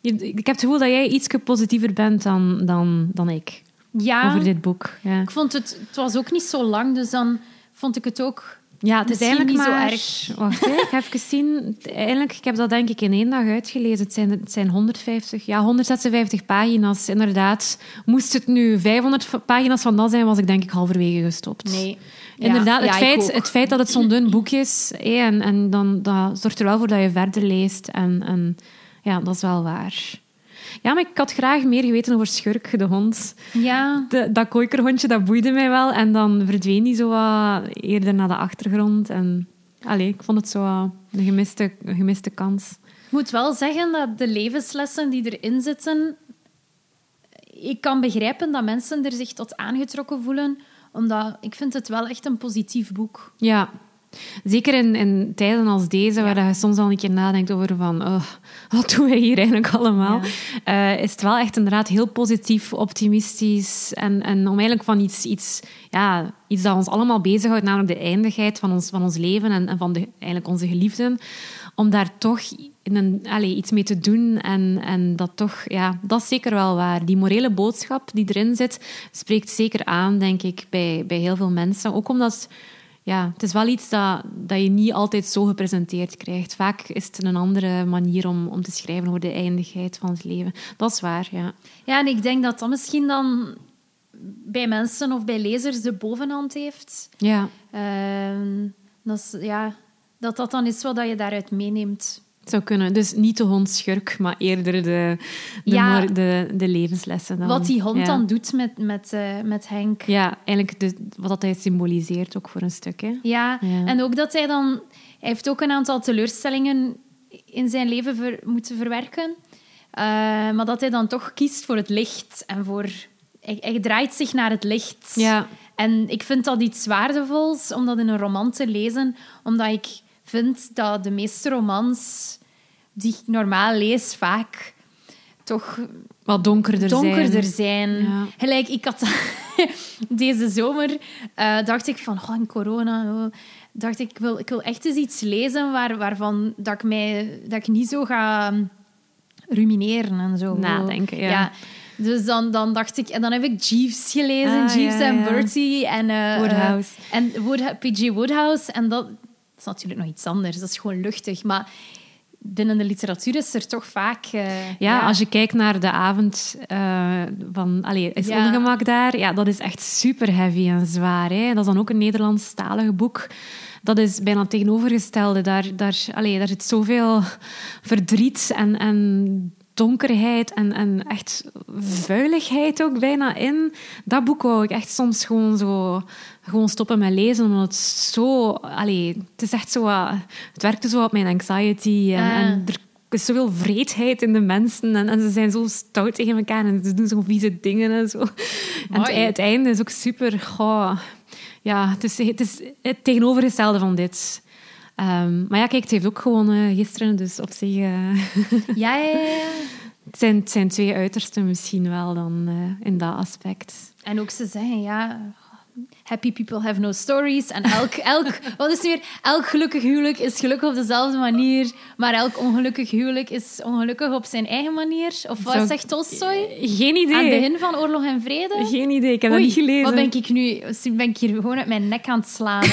Ik heb het gevoel dat jij iets positiever bent dan, dan, dan ik Ja, over dit boek. Ja, Ik vond het, het was ook niet zo lang, dus dan vond ik het ook. ja het is eigenlijk niet zo maar... erg. Wacht, ik ga even zien. Eigenlijk, ik heb dat denk ik in één dag uitgelezen. Het zijn, het zijn 150, ja, 156 pagina's. Inderdaad, moest het nu 500 pagina's van dat zijn, was ik denk ik halverwege gestopt. Nee. Inderdaad, het, ja, feit, het feit dat het zo'n dun boek is, hé, en, en dan dat zorgt er wel voor dat je verder leest. En, en ja, dat is wel waar. Ja, maar ik had graag meer geweten over Schurk, de hond. Ja. De, dat kooikerhondje, dat boeide mij wel. En dan verdween die zo wat eerder naar de achtergrond. En allee, ik vond het zo een gemiste, een gemiste kans. Ik moet wel zeggen dat de levenslessen die erin zitten... Ik kan begrijpen dat mensen er zich tot aangetrokken voelen, omdat ik vind het wel echt een positief boek. Ja, Zeker in, in tijden als deze, waar je soms al een keer nadenkt over van oh, wat doen wij hier eigenlijk allemaal, eh, is het wel echt inderdaad heel positief, optimistisch en, en om eigenlijk van iets, iets, ja, iets dat ons allemaal bezighoudt, namelijk de eindigheid van ons, van ons leven en, en van de, eigenlijk onze geliefden, om daar toch in een, allez, iets mee te doen en, en dat toch, ja, dat is zeker wel waar. Die morele boodschap die erin zit, spreekt zeker aan, denk ik, bij, bij heel veel mensen. Ook omdat ja, het is wel iets dat, dat je niet altijd zo gepresenteerd krijgt. Vaak is het een andere manier om, om te schrijven over de eindigheid van het leven. Dat is waar, ja. Ja, en ik denk dat dat misschien dan bij mensen of bij lezers de bovenhand heeft. Ja. Uh, dat, is, ja dat dat dan is wat je daaruit meeneemt. Het zou kunnen. Dus niet de hond schurk, maar eerder de, de, ja, de, de, levenslessen. Dan. Wat die hond dan doet met, met, uh, met Henk. Ja, eigenlijk de, wat hij symboliseert ook voor een stuk. Hè. Ja, ja, en ook dat hij dan... Hij heeft ook een aantal teleurstellingen in zijn leven ver, moeten verwerken. Uh, maar dat hij dan toch kiest voor het licht en voor... Hij, hij draait zich naar het licht. Ja. En ik vind dat iets waardevols om dat in een roman te lezen, omdat ik vind dat de meeste romans die ik normaal lees vaak toch wat donkerder, donkerder zijn. zijn. Gelijk, ik had deze zomer uh, dacht ik van oh, in corona oh, dacht ik, ik wil, ik wil echt eens iets lezen waar, waarvan dat ik, mij, dat ik niet zo ga rumineren en zo. Nadenken, ja. ja. Dus dan, dan dacht ik... En dan heb ik Jeeves gelezen. Ah, Jeeves en Bertie. En, uh, Woodhouse. en Wood, P.G. Woodhouse. En dat, is natuurlijk nog iets anders. Dat is gewoon luchtig. Maar binnen de literatuur is er toch vaak... Uh, ja, als je kijkt naar de avond uh, van... Allee, is ja. ongemak daar? Ja, dat is echt super heavy en zwaar. Hè? Dat is dan ook een Nederlandstalig boek. Dat is bijna het tegenovergestelde. Daar, daar, allee, daar zit zoveel verdriet en, en donkerheid en, en echt vuiligheid ook bijna in. Dat boek wou ik echt soms gewoon zo gewoon stoppen met lezen, omdat het zo... Allee, het is echt zo... het werkte zo op mijn anxiety en, ah. en er is zoveel vreedheid in de mensen en, en, ze zijn zo stout tegen elkaar en ze doen zo vieze dingen en zo. En het, het, einde is ook super... Goh, ja, het is, het is het tegenovergestelde van dit. Um, maar ja, kijk, het heeft ook gewonnen gisteren, dus op zich... Uh, ja, ja, ja. Het zijn, het zijn twee uitersten misschien wel dan uh, in dat aspect. En ook ze zeggen, ja, happy people have no stories. En elk, elk, wat is weer? Elk gelukkig huwelijk is gelukkig op dezelfde manier, maar elk ongelukkig huwelijk is ongelukkig op zijn eigen manier. Of wat Zo, zegt Tolstoy? Geen idee. Aan het begin van Oorlog en Vrede? Geen idee, ik heb dat niet gelezen. Wat ben ik nu? Ben ik hier gewoon uit mijn nek aan het slaan?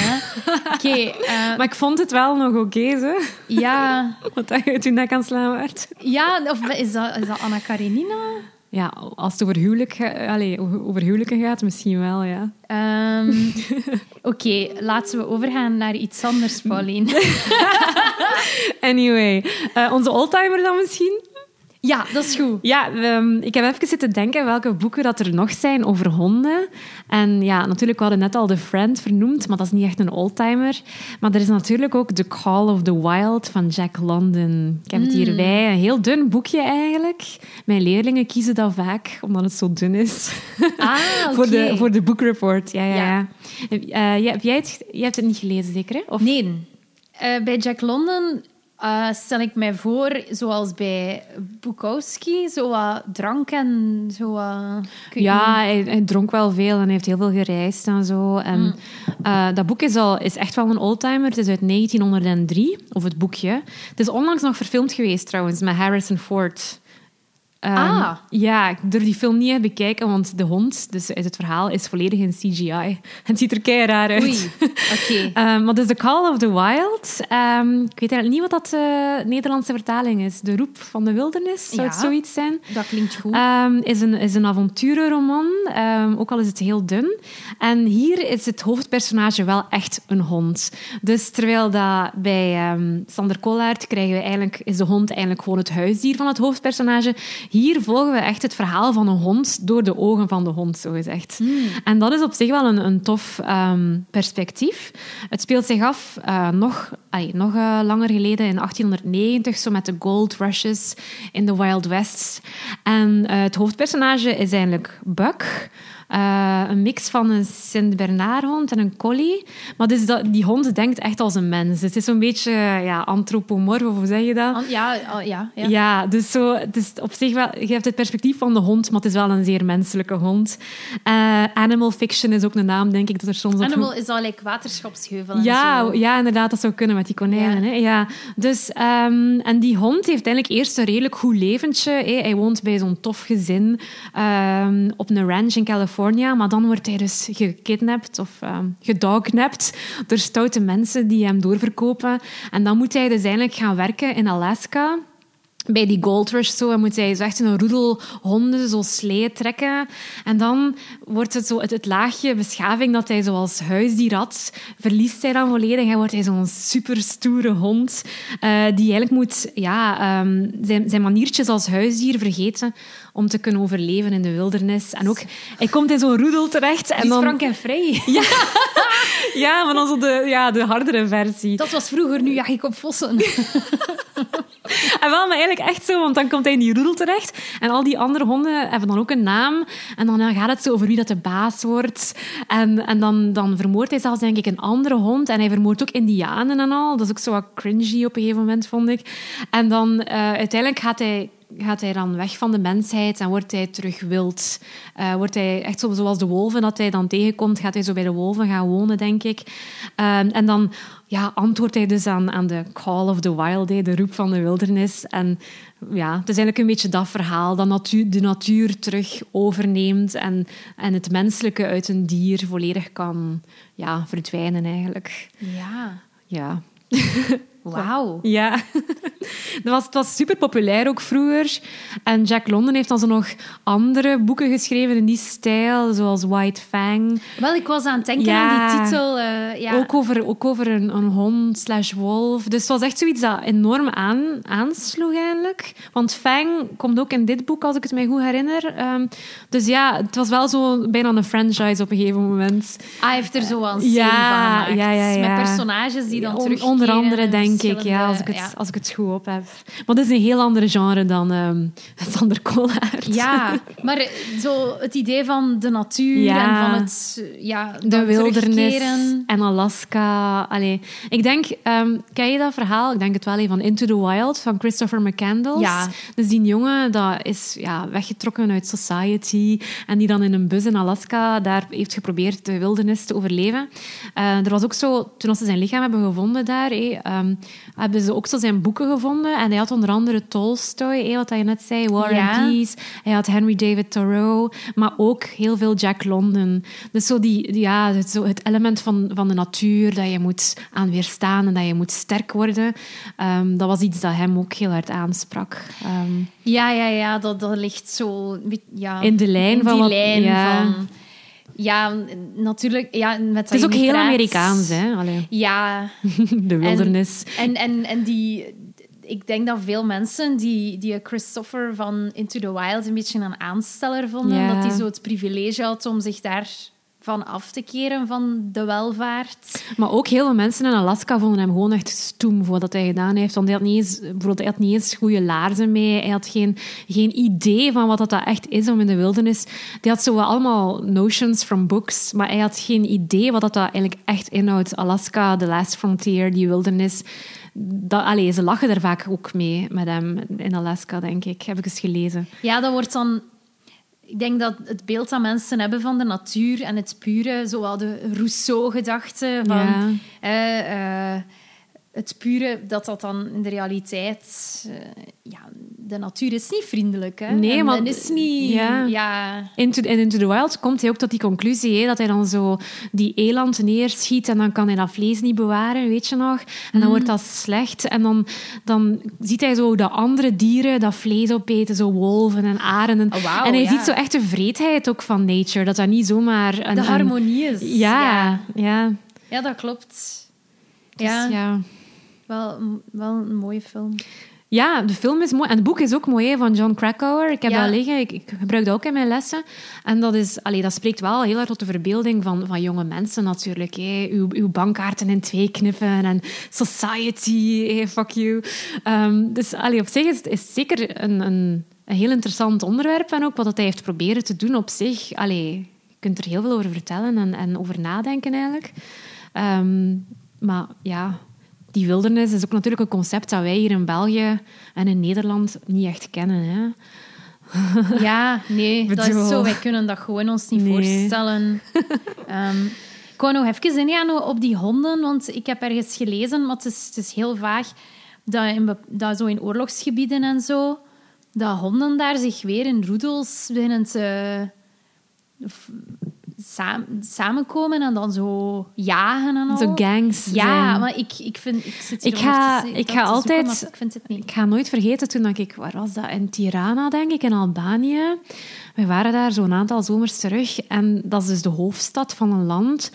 Oké. Okay, uh, eh, maar ik vond het wel nog oké, okay, Ja. Wat je uit je nek aan het slaan werd. Ja, of is dat, is dat Anna Karenina? Ja, als het over, huwelijk, allez, over huwelijken gaat, misschien wel, ja. Um, Oké, okay, laten we overgaan naar iets anders, Pauline. anyway, uh, onze oldtimer dan misschien? Ja, dat is goed. Ja, um, ik heb even zitten denken welke boeken dat er nog zijn over honden. En ja, natuurlijk, we hadden net al The Friend vernoemd, maar dat is niet echt een oldtimer. Maar er is natuurlijk ook The Call of the Wild van Jack London. Ik heb het hierbij. Een heel dun boekje eigenlijk. Mijn leerlingen kiezen dat vaak, omdat het zo dun is. Ah, okay. voor, de, voor de boekreport. Ja, ja, ja. Uh, heb jij het, jij hebt het niet gelezen, zeker? Hè? Of? Nee. Uh, bij Jack London uh, stel ik mij voor, zoals bij Bukowski, zo wat drank en zo Ja, hij, hij, dronk wel veel en heeft heel veel gereisd en zo. En, mm. uh, dat boek is, al, is echt wel een oldtimer. Het is uit 1903, of het boekje. Het is onlangs nog verfilmd geweest trouwens, met Harrison Ford. Um, ah. Ja, ik durf die film niet te bekijken, want de hond, dus uit het verhaal, is volledig in CGI. Het ziet er kei raar uit. Oei, oké. Okay. um, maar dus The Call of the Wild. Um, ik weet eigenlijk niet wat dat de uh, Nederlandse vertaling is. De Roep van de Wildernis, zou het zoiets zijn? dat klinkt goed. is, een, is een avonturenroman, ook al is het heel dun. En hier is het hoofdpersonage wel echt een hond. Dus terwijl dat bij Sander Kollaert krijgen we eigenlijk, is de hond eigenlijk gewoon het huisdier van het hoofdpersonage Hier volgen we echt het verhaal van een hond door de ogen van de hond, zo gezegd. En dat is op zich wel een, een tof ehm, perspectief. Het speelt zich af uh, nog, nog uh, langer geleden, in 1890, zo met de gold rushes in de Wild West. En uh, het hoofdpersonage is eigenlijk Buck. Uh, een mix van een Sint-Bernard-hond en een collie. Maar dus dat, die hond denkt echt als een mens. Het is zo'n beetje ja, antropomorf, of hoe zeg je dat? Ja, ja, ja. ja dus zo, het is op zich wel, je hebt het perspectief van de hond, maar het is wel een zeer menselijke hond. Uh, Animal Fiction is ook een naam, denk ik, dat er soms Animal op... is al like waterschapsheuvel ja, Ja, inderdaad, dat zou kunnen met die konijnen. Ja. Hè? Ja. Dus, um, en die hond heeft eigenlijk eerst een redelijk goed leventje. Hè? Hij woont bij zo'n tof gezin um, op een ranch in Californië maar dan wordt hij dus gekidnapt of uh, gedognapt door stoute mensen die hem doorverkopen. En dan moet hij dus eigenlijk gaan werken in Alaska bij die Gold Rush zo, moet hij zo echt een roedel honden zo slee trekken. En dan wordt het zo het, het, laagje beschaving dat hij zoals huisdier had, verliest hij dan volledig en wordt hij zo'n superstoere hond uh, die eigenlijk moet ja, um, zijn, zijn maniertjes als huisdier vergeten om te kunnen overleven in de wildernis. En ook, hij komt in zo'n roedel terecht. En dan... frank en vrij. Ja. ja, maar dan zo de, ja, de hardere versie. Dat was vroeger, nu jaag ik op vossen. en wel, maar eigenlijk echt zo, want dan komt hij in die roedel terecht. En al die andere honden hebben dan ook een naam. En dan gaat het zo over wie dat de baas wordt. En, en dan, dan vermoordt hij zelfs, denk ik, een andere hond. En hij vermoordt ook indianen en al. Dat is ook zo wat cringy op een gegeven moment, vond ik. En dan uh, uiteindelijk gaat hij gaat hij dan weg van de mensheid en wordt hij terug wild. Uh, wordt hij echt zo, zoals de wolven dat hij dan tegenkomt, gaat hij zo bij de wolven gaan wonen, denk ik. Uh, en dan ja, antwoordt hij dus aan, aan de call of the wild, de roep van de wildernis. En ja, het is eigenlijk een beetje dat verhaal dat natuur, de natuur terug overneemt en, en het menselijke uit een dier volledig kan ja, verdwijnen eigenlijk. Ja. Ja. Wauw. Ja. Dat was, het was super populair ook vroeger. En Jack London heeft dan zo nog andere boeken geschreven in die stijl, zoals White Fang. Wel, ik was aan het denken aan die titel. Uh, ja. Ook over, ook over een, een hond slash wolf. Dus het was echt zoiets dat enorm aan, aansloeg eigenlijk. Want Fang komt ook in dit boek, als ik het mij goed herinner. Um, dus ja, het was wel zo bijna een franchise op een gegeven moment. Ah, hij heeft er zo een serie ja, van gemaakt. Ja, ja, Met personages die dan terug Onder andere, denk denk ik, ja, als ik, het, als ik het goed op heb. Maar dat is een heel ander genre dan um, Sander Koolaert. Ja, maar zo het idee van de natuur en van het ja, de wildernis en Alaska. Allee, ik denk, um, ken je dat verhaal? Ik denk het wel even van Into the Wild van Christopher McCandless. Ja. Dus die jongen dat is ja, weggetrokken uit society en die dan in een bus in Alaska daar heeft geprobeerd de wildernis te overleven. Uh, er was ook zo, toen ze zijn lichaam hebben gevonden daar, hey, um, hebben ze ook zo zijn boeken gevonden. En hij had onder andere Tolstoy, wat je net zei, War and Peace. Hij had Henry David Thoreau, maar ook heel veel Jack London. Dus zo die, ja, het, zo het element van, van de natuur, dat je moet aan weerstaan en dat je moet sterk worden. Um, dat was iets dat hem ook heel hard aansprak. Um, ja, ja, ja, dat, dat ligt zo... Ja, in de lijn in van... Die lijn ja. van ja, natuurlijk. Ja, met het is ook heel Amerikaans, hè? Allee. Ja. De wildernis. En, en, en, die... Ik denk dat veel mensen die, die Christopher van Into the Wild een beetje een aansteller vonden. Ja. Dat hij zo het privilege had om zich daar van af te keren van de welvaart. Maar ook heel veel mensen in Alaska vonden hem gewoon echt stoem voor wat hij gedaan heeft. Want hij had niet eens, bijvoorbeeld, hij had niet eens goede laarzen mee. Hij had geen, geen idee van wat dat echt is om in de wildernis. Die had zo allemaal notions from books, maar hij had geen idee wat dat eigenlijk echt inhoudt. Alaska, The Last Frontier, die wildernis. Dat, allez, ze lachen er vaak ook mee met hem in Alaska, denk ik. Heb ik eens gelezen. Ja, dat wordt dan ik denk dat het beeld dat mensen hebben van de natuur en het pure, zoals de Rousseau-gedachte van ja. uh, uh, het pure, dat dat dan in de realiteit... Uh, ja, de natuur is niet vriendelijk. Hè? Nee, en. En is niet... Ja. ja. Into, in Into the Wild komt hij ook tot die conclusie, hè, dat hij dan zo die eland neerschiet en dan kan hij dat vlees niet bewaren, weet je nog? En dan mm. wordt dat slecht. En dan, dan ziet hij zo de andere dieren dat vlees opeten, zo wolven en arenden. Oh, wow, en hij ja. ziet zo echt de vreedheid ook van nature, dat dat niet zomaar... Een, de harmonie is. Ja, ja. Ja, ja dat klopt. Dus, ja. ja. Wel, wel een mooie film. Ja, de film is mooi. En het boek is ook mooi, hè, van John Krakauer. Ik heb Ja. dat liggen. Ik, ik gebruik dat ook in mijn lessen. En dat, is, allee, dat spreekt wel heel erg tot de verbeelding van, van jonge mensen natuurlijk. Hè. Uw, uw bankkaarten in twee knippen en society, hey, fuck you. Ehm, dus allee, op zich is het is zeker een, een, een heel interessant onderwerp. En ook wat dat hij heeft proberen te doen op zich. Allee, je kunt er heel veel over vertellen en, en over nadenken eigenlijk. Ehm, maar ja, die wildernis is ook natuurlijk een concept dat wij hier in België en in Nederland niet echt kennen. Hè? Ja, nee, dat is zo. Wij kunnen dat gewoon ons niet Nee. voorstellen. Ehm, ik wou nog even ingaan op die honden, want ik heb ergens gelezen, maar het is, het is heel vaag, dat, in, dat zo in oorlogsgebieden en zo, dat honden daar zich weer in roedels beginnen te samenkomen en dan zo jagen en al. Zo gangs Ja, zijn. maar ik, ik, vind, ik zit Ik ga- ik ga zoeken, altijd- ik vind het niet. Ik ga nooit vergeten toen ik, waar was dat? In Tirana, denk ik, in Albanië. We waren daar zo'n aantal zomers terug. En dat is dus de hoofdstad van een land.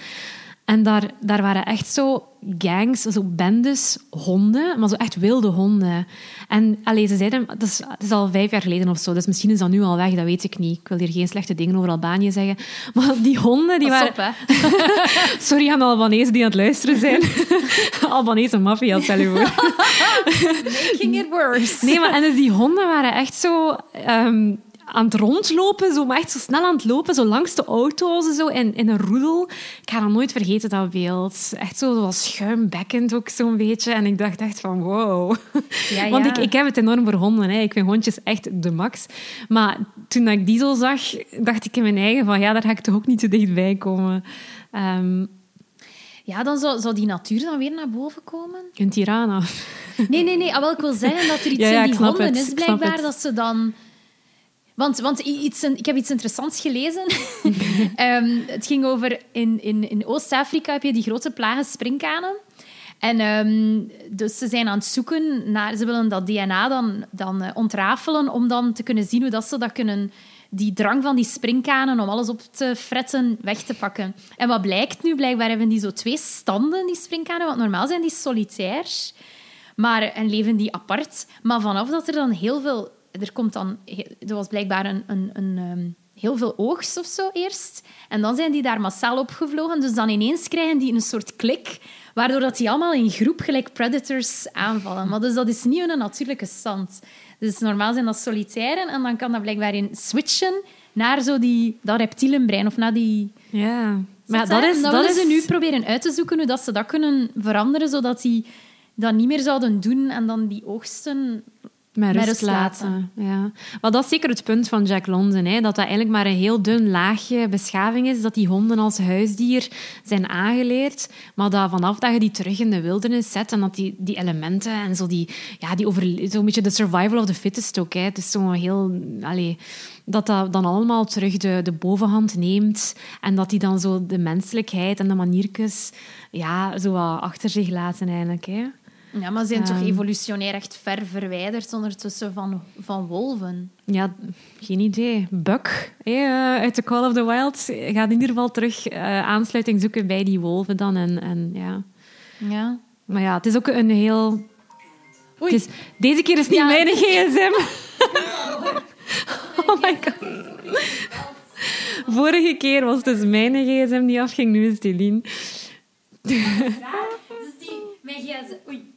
En daar, daar waren echt zo gangs, zo bendes, honden, maar zo echt wilde honden. En allee, ze zeiden, het is, het is al vijf jaar geleden of zo, dus misschien is dat nu al weg, dat weet ik niet. Ik wil hier geen slechte dingen over Albanië zeggen. Maar die honden, die Pas waren... op. Sorry aan de Albanezen die aan het luisteren zijn. Albanese maffia, stel je voor. Making it worse. Nee, maar en dus die honden waren echt zo ehm, aan het rondlopen, zo, maar echt zo snel aan het lopen, zo langs de auto's en zo, in, in een roedel. Ik ga dat nooit vergeten, dat beeld. Echt zo wat schuimbekkend ook zo'n beetje. En ik dacht echt van, wow. Ja, Want ja. ik, ik heb het enorm voor honden. Hè. Ik vind hondjes echt de max. Maar toen ik die zo zag, dacht ik in mijn eigen van, ja, daar ga ik toch ook niet te dichtbij komen. Ehm, Ja, dan zou, zou die natuur dan weer naar boven komen? in Tirana. Nee, nee, nee. Ah, wel, ik wil zeggen dat er iets Ja, ja, in die honden het. is, blijkbaar, dat ze dan... Want, want iets, ik heb iets interessants gelezen. Ehm, het ging over... In, in, in Oost-Afrika heb je die grote plagen sprinkhanen. En ehm, dus ze zijn aan het zoeken naar... Ze willen dat DNA dan, dan eh, ontrafelen om dan te kunnen zien hoe dat ze dat kunnen... Die drang van die sprinkhanen om alles op te fretten, weg te pakken. En wat blijkt nu? Blijkbaar hebben die zo twee standen, die sprinkhanen. Want normaal zijn die solitair. Maar, en leven die apart. Maar vanaf dat er dan heel veel... Er komt dan... Er was blijkbaar een, een, een, ehm, heel veel oogst of zo eerst. En dan zijn die daar massaal opgevlogen. Dus dan ineens krijgen die een soort klik, waardoor dat die allemaal in groep gelijk predators aanvallen. Maar dus dat is niet een natuurlijke stand. Dus normaal zijn dat solitairen en dan kan dat blijkbaar in switchen naar zo die, dat reptielenbrein of naar die... Ja. Maar dat is... Dat is... ze nu proberen uit te zoeken hoe dat ze dat kunnen veranderen, zodat die dat niet meer zouden doen en dan die oogsten... Met rust, rust laten. laten. Ja. Maar dat is zeker het punt van Jack London. Hè? Dat dat eigenlijk maar een heel dun laagje beschaving is. Dat die honden als huisdier zijn aangeleerd. Maar dat vanaf dat je die terug in de wildernis zet en dat die, die elementen en zo die... Ja, die over, zo'n beetje de survival of the fittest ook. Hè? Het is zo heel... Allee, dat dat dan allemaal terug de, de bovenhand neemt. En dat die dan zo de menselijkheid en de maniertjes ja, zo wat achter zich laten eigenlijk. Hè? Ja, maar ze zijn toch Ehm. evolutionair echt ver verwijderd ondertussen van, van wolven. Ja, geen idee. Buck hè, eh, uit The Call of the Wild gaat in ieder geval terug eh, aansluiting zoeken bij die wolven dan. En, en, ja. Ja. Maar ja, het is ook een heel... Oei. Is, deze keer is niet Ja. mijn gsm. oh my god. Vorige keer was het dus mijn gsm die afging, nu is het die, mijn gsm... Oei.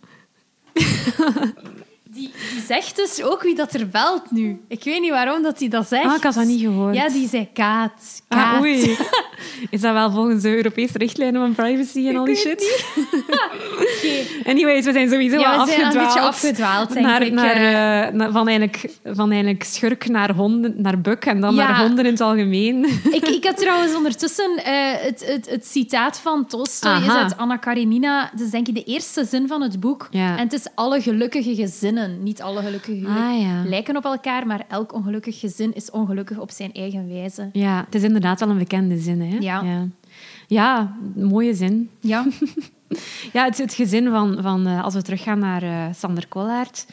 Die, die zegt dus ook wie dat er belt nu. Ik weet niet waarom dat hij dat zegt. Ah, ik had dat niet gehoord. Ja, die zei Kaat. Kaat. Ah, oei. Is dat wel volgens de Europese richtlijnen van privacy en al die shit? Anyways, we zijn sowieso Ja, wel we zijn een afgedwaald. beetje afgedwaald, denk naar, eh. eh, naar- van, eigenlijk, van eigenlijk schurk naar honden, naar buk en dan Ja. naar honden in het algemeen. ik, ik had trouwens ondertussen eh, het, het, het citaat van Tolstoy is uit Anna Karenina. Dat is denk ik de eerste zin van het boek. Ja. En het is alle gelukkige gezinnen. Niet alle gelukkige gezinnen Ah, ja. lijken op elkaar, maar elk ongelukkig gezin is ongelukkig op zijn eigen wijze. Ja, het is inderdaad wel een bekende zin. Hè? Ja. ja. Ja, mooie zin. Ja. Ja, het, het gezin van, van eh, als we teruggaan naar eh, Sander Kollaert,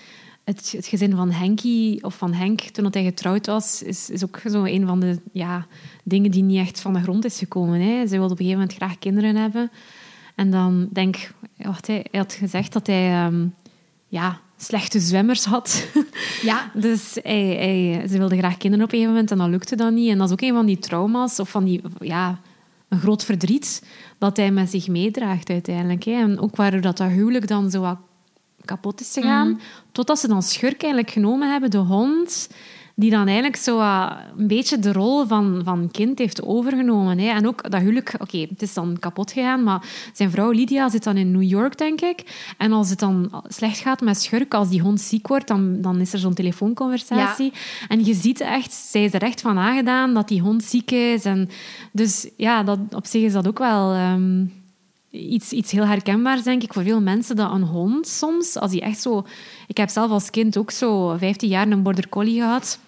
het, het gezin van Henkie, of van Henk, toen dat hij getrouwd was, is, is ook zo een van de ja, dingen die niet echt van de grond is gekomen. Hè. Zij wilde op een gegeven moment graag kinderen hebben. En dan denk ik, hij, hij had gezegd dat hij ehm, ja, slechte zwemmers had. Ja. dus hij, hij, ze wilde graag kinderen op een gegeven moment en dat lukte dan niet. En dat is ook een van die trauma's of van die, ja, een groot verdriet dat hij met zich meedraagt uiteindelijk. Hè. En ook waardoor dat, dat huwelijk dan zo wat kapot is gegaan. Mhm. Totdat ze dan Schurk eigenlijk genomen hebben, de hond die dan eigenlijk zo uh, een beetje de rol van, van kind heeft overgenomen. Hè. En ook dat huwelijk, oké, het is dan kapot gegaan, maar zijn vrouw Lydia zit dan in New York, denk ik. En als het dan slecht gaat met Schurk, als die hond ziek wordt, dan, dan is er zo'n telefoonconversatie. En je ziet echt, zij is er echt van aangedaan dat die hond ziek is. En dus ja, dat, op zich is dat ook wel... Um, iets, iets heel herkenbaars, denk ik, voor veel mensen. Dat een hond soms, als die echt zo... Ik heb zelf als kind ook zo 15 jaar een border collie gehad.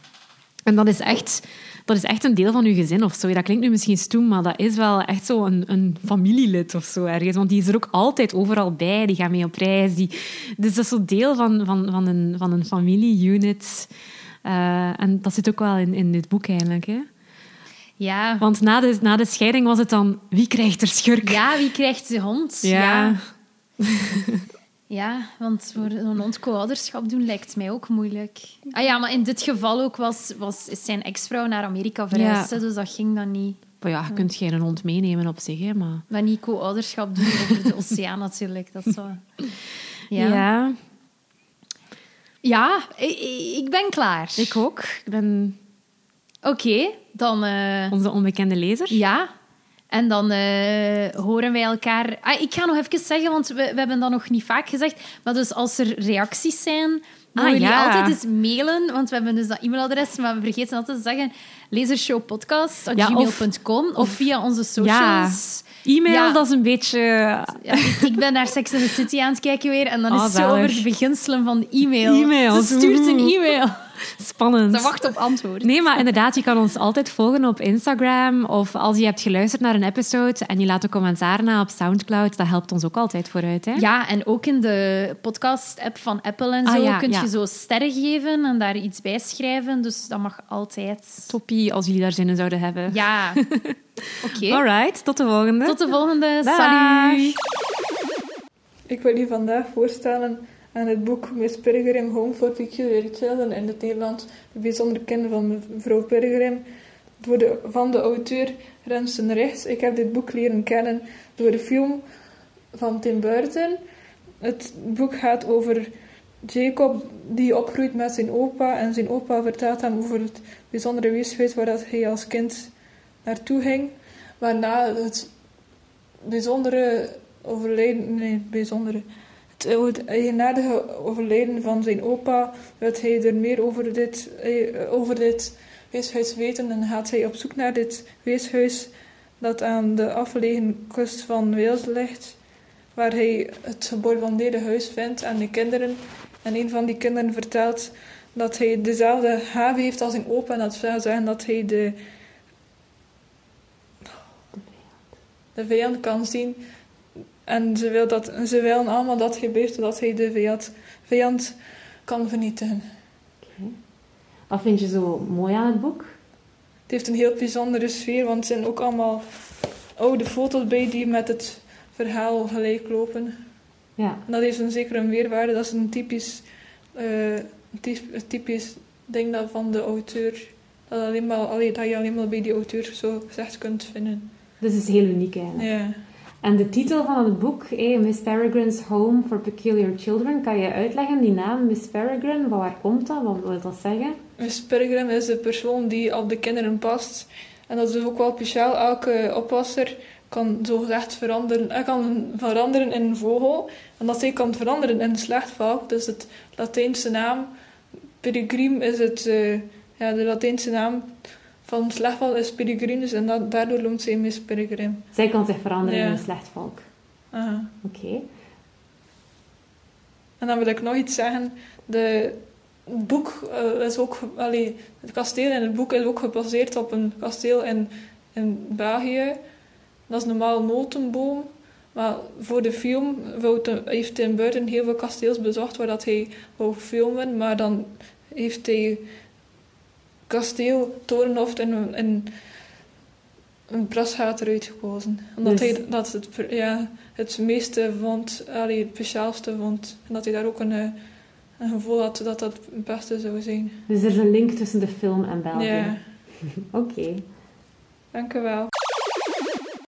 En dat is echt, dat is echt een deel van je gezin of zo. Dat klinkt nu misschien stoem, maar dat is wel echt zo een, een familielid of zo ergens. Want die is er ook altijd overal bij. Die gaat mee op reis. Die, dus dat is zo deel van, van, van een, van een familieunit. Uh, en dat zit ook wel in, in dit boek eigenlijk, hè? Ja. Want na de, na de scheiding was het dan... Wie krijgt er schurk? Ja, wie krijgt de hond? Ja. ja. Ja, want voor een hond co-ouderschap doen lijkt mij ook moeilijk. Ah ja, maar in dit geval ook was, was is zijn ex-vrouw naar Amerika verhuisd, ja. dus dat ging dan niet. Maar ja, je kunt geen hond meenemen op zich, hè, maar... Maar niet co-ouderschap doen over de oceaan natuurlijk, dat is zo... Ja. Ja, ja ik, ik, ben klaar. Ik ook. Ik ben... Oké, okay, dan... Uh... Onze onbekende lezer. Ja, en dan uh, horen wij elkaar. Ah, ik ga nog even zeggen, want we, we hebben dat nog niet vaak gezegd. Maar dus als er reacties zijn, mogen ah, ja. altijd eens mailen. Want we hebben dus dat e-mailadres, maar we vergeten altijd te zeggen lezersshowpodcast.gmail.com ja, of, of, via onze socials. Ja. E-mail, dat is een beetje... Ja, ik ben naar Sex in the City aan het kijken weer en dan oh, is het zo over de beginselen van e-mail. E-mail. Ze stuurt een e-mail. Spannend. Ze wacht op antwoord. Nee, maar inderdaad, je kan ons altijd volgen op Instagram. Of als je hebt geluisterd naar een episode en je laat een commentaar na op Soundcloud, dat helpt ons ook altijd vooruit. Hè? Ja, en ook in de podcast-app van Apple en zo ah, ja, kun je zo sterren geven en daar iets bij schrijven. Dus dat mag altijd. Toppie, als jullie daar zin in zouden hebben. Ja. Oké. Okay. Alright, tot de volgende. Tot de volgende. Bye. Salut. Ik wil je vandaag voorstellen aan het boek Miss Peregrine Home for Peculiar Children in het Nederlands De bijzondere kinderen van mevrouw Peregrine de, van de auteur Rensen Rechts. Ik heb dit boek leren kennen door de film van Tim Burton. Het boek gaat over Jacob die opgroeit met zijn opa en zijn opa vertelt hem over het bijzondere weeshuis waar dat hij als kind naartoe ging. Waarna het bijzondere overlijden, nee, bijzondere, het eigenaardige overlijden van zijn opa, wil hij er meer over dit, eh, over dit weeshuis weten en gaat hij op zoek naar dit weeshuis dat aan de afgelegen kust van Wales ligt, waar hij het gebombardeerde huis vindt en de kinderen. En een van die kinderen vertelt dat hij dezelfde haven heeft als zijn opa en dat wil zeggen dat hij de, de vijand kan zien en ze, wil dat, ze willen allemaal dat gebeurt, zodat hij de vijand, vijand kan vernietigen. Okay. Wat vind je zo mooi aan het boek? Het heeft een heel bijzondere sfeer, want er zijn ook allemaal oude foto's bij die met het verhaal gelijk lopen. Ja. En dat heeft een zekere meerwaarde. Dat is een typisch, uh, typisch ding dat van de auteur. Dat, alleen maar, dat je alleen maar bij die auteur zo gezegd kunt vinden. Dus het is heel uniek eigenlijk. Ja. En de titel van het boek, Miss Peregrine's Home for Peculiar Children, kan je uitleggen, die naam Miss Peregrine, waar komt dat? Wat wil dat zeggen? Miss Peregrine is de persoon die op de kinderen past. En dat is dus ook wel speciaal. Elke oppasser kan zogezegd veranderen, hij kan veranderen in een vogel. En dat hij kan veranderen in een slechtvalk. Dus het Latijnse naam, Peregrine is het, uh, ja, de Latijnse naam van slechtvalk is peregrinus en dat, daardoor noemt zij Miss Peregrine. Zij kan zich veranderen in een slechtvalk. Aha. Oké. En dan wil ik nog iets zeggen. De, het boek uh, is ook... Allee, het kasteel in het boek is ook gebaseerd op een kasteel in, in België. Dat is normaal een notenboom. Maar voor de film heeft Tim Burton heel veel kasteels bezocht waar dat hij wou filmen. Maar dan heeft hij kasteel Torenhof in, in een prasgaat eruit gekozen. Omdat dus... hij dat het, ja, het meeste vond, allee, het speciaalste vond. En dat hij daar ook een, eh, een gevoel had dat dat het beste zou zijn. Dus er is een link tussen de film en België. Ja, Oké. dank u wel.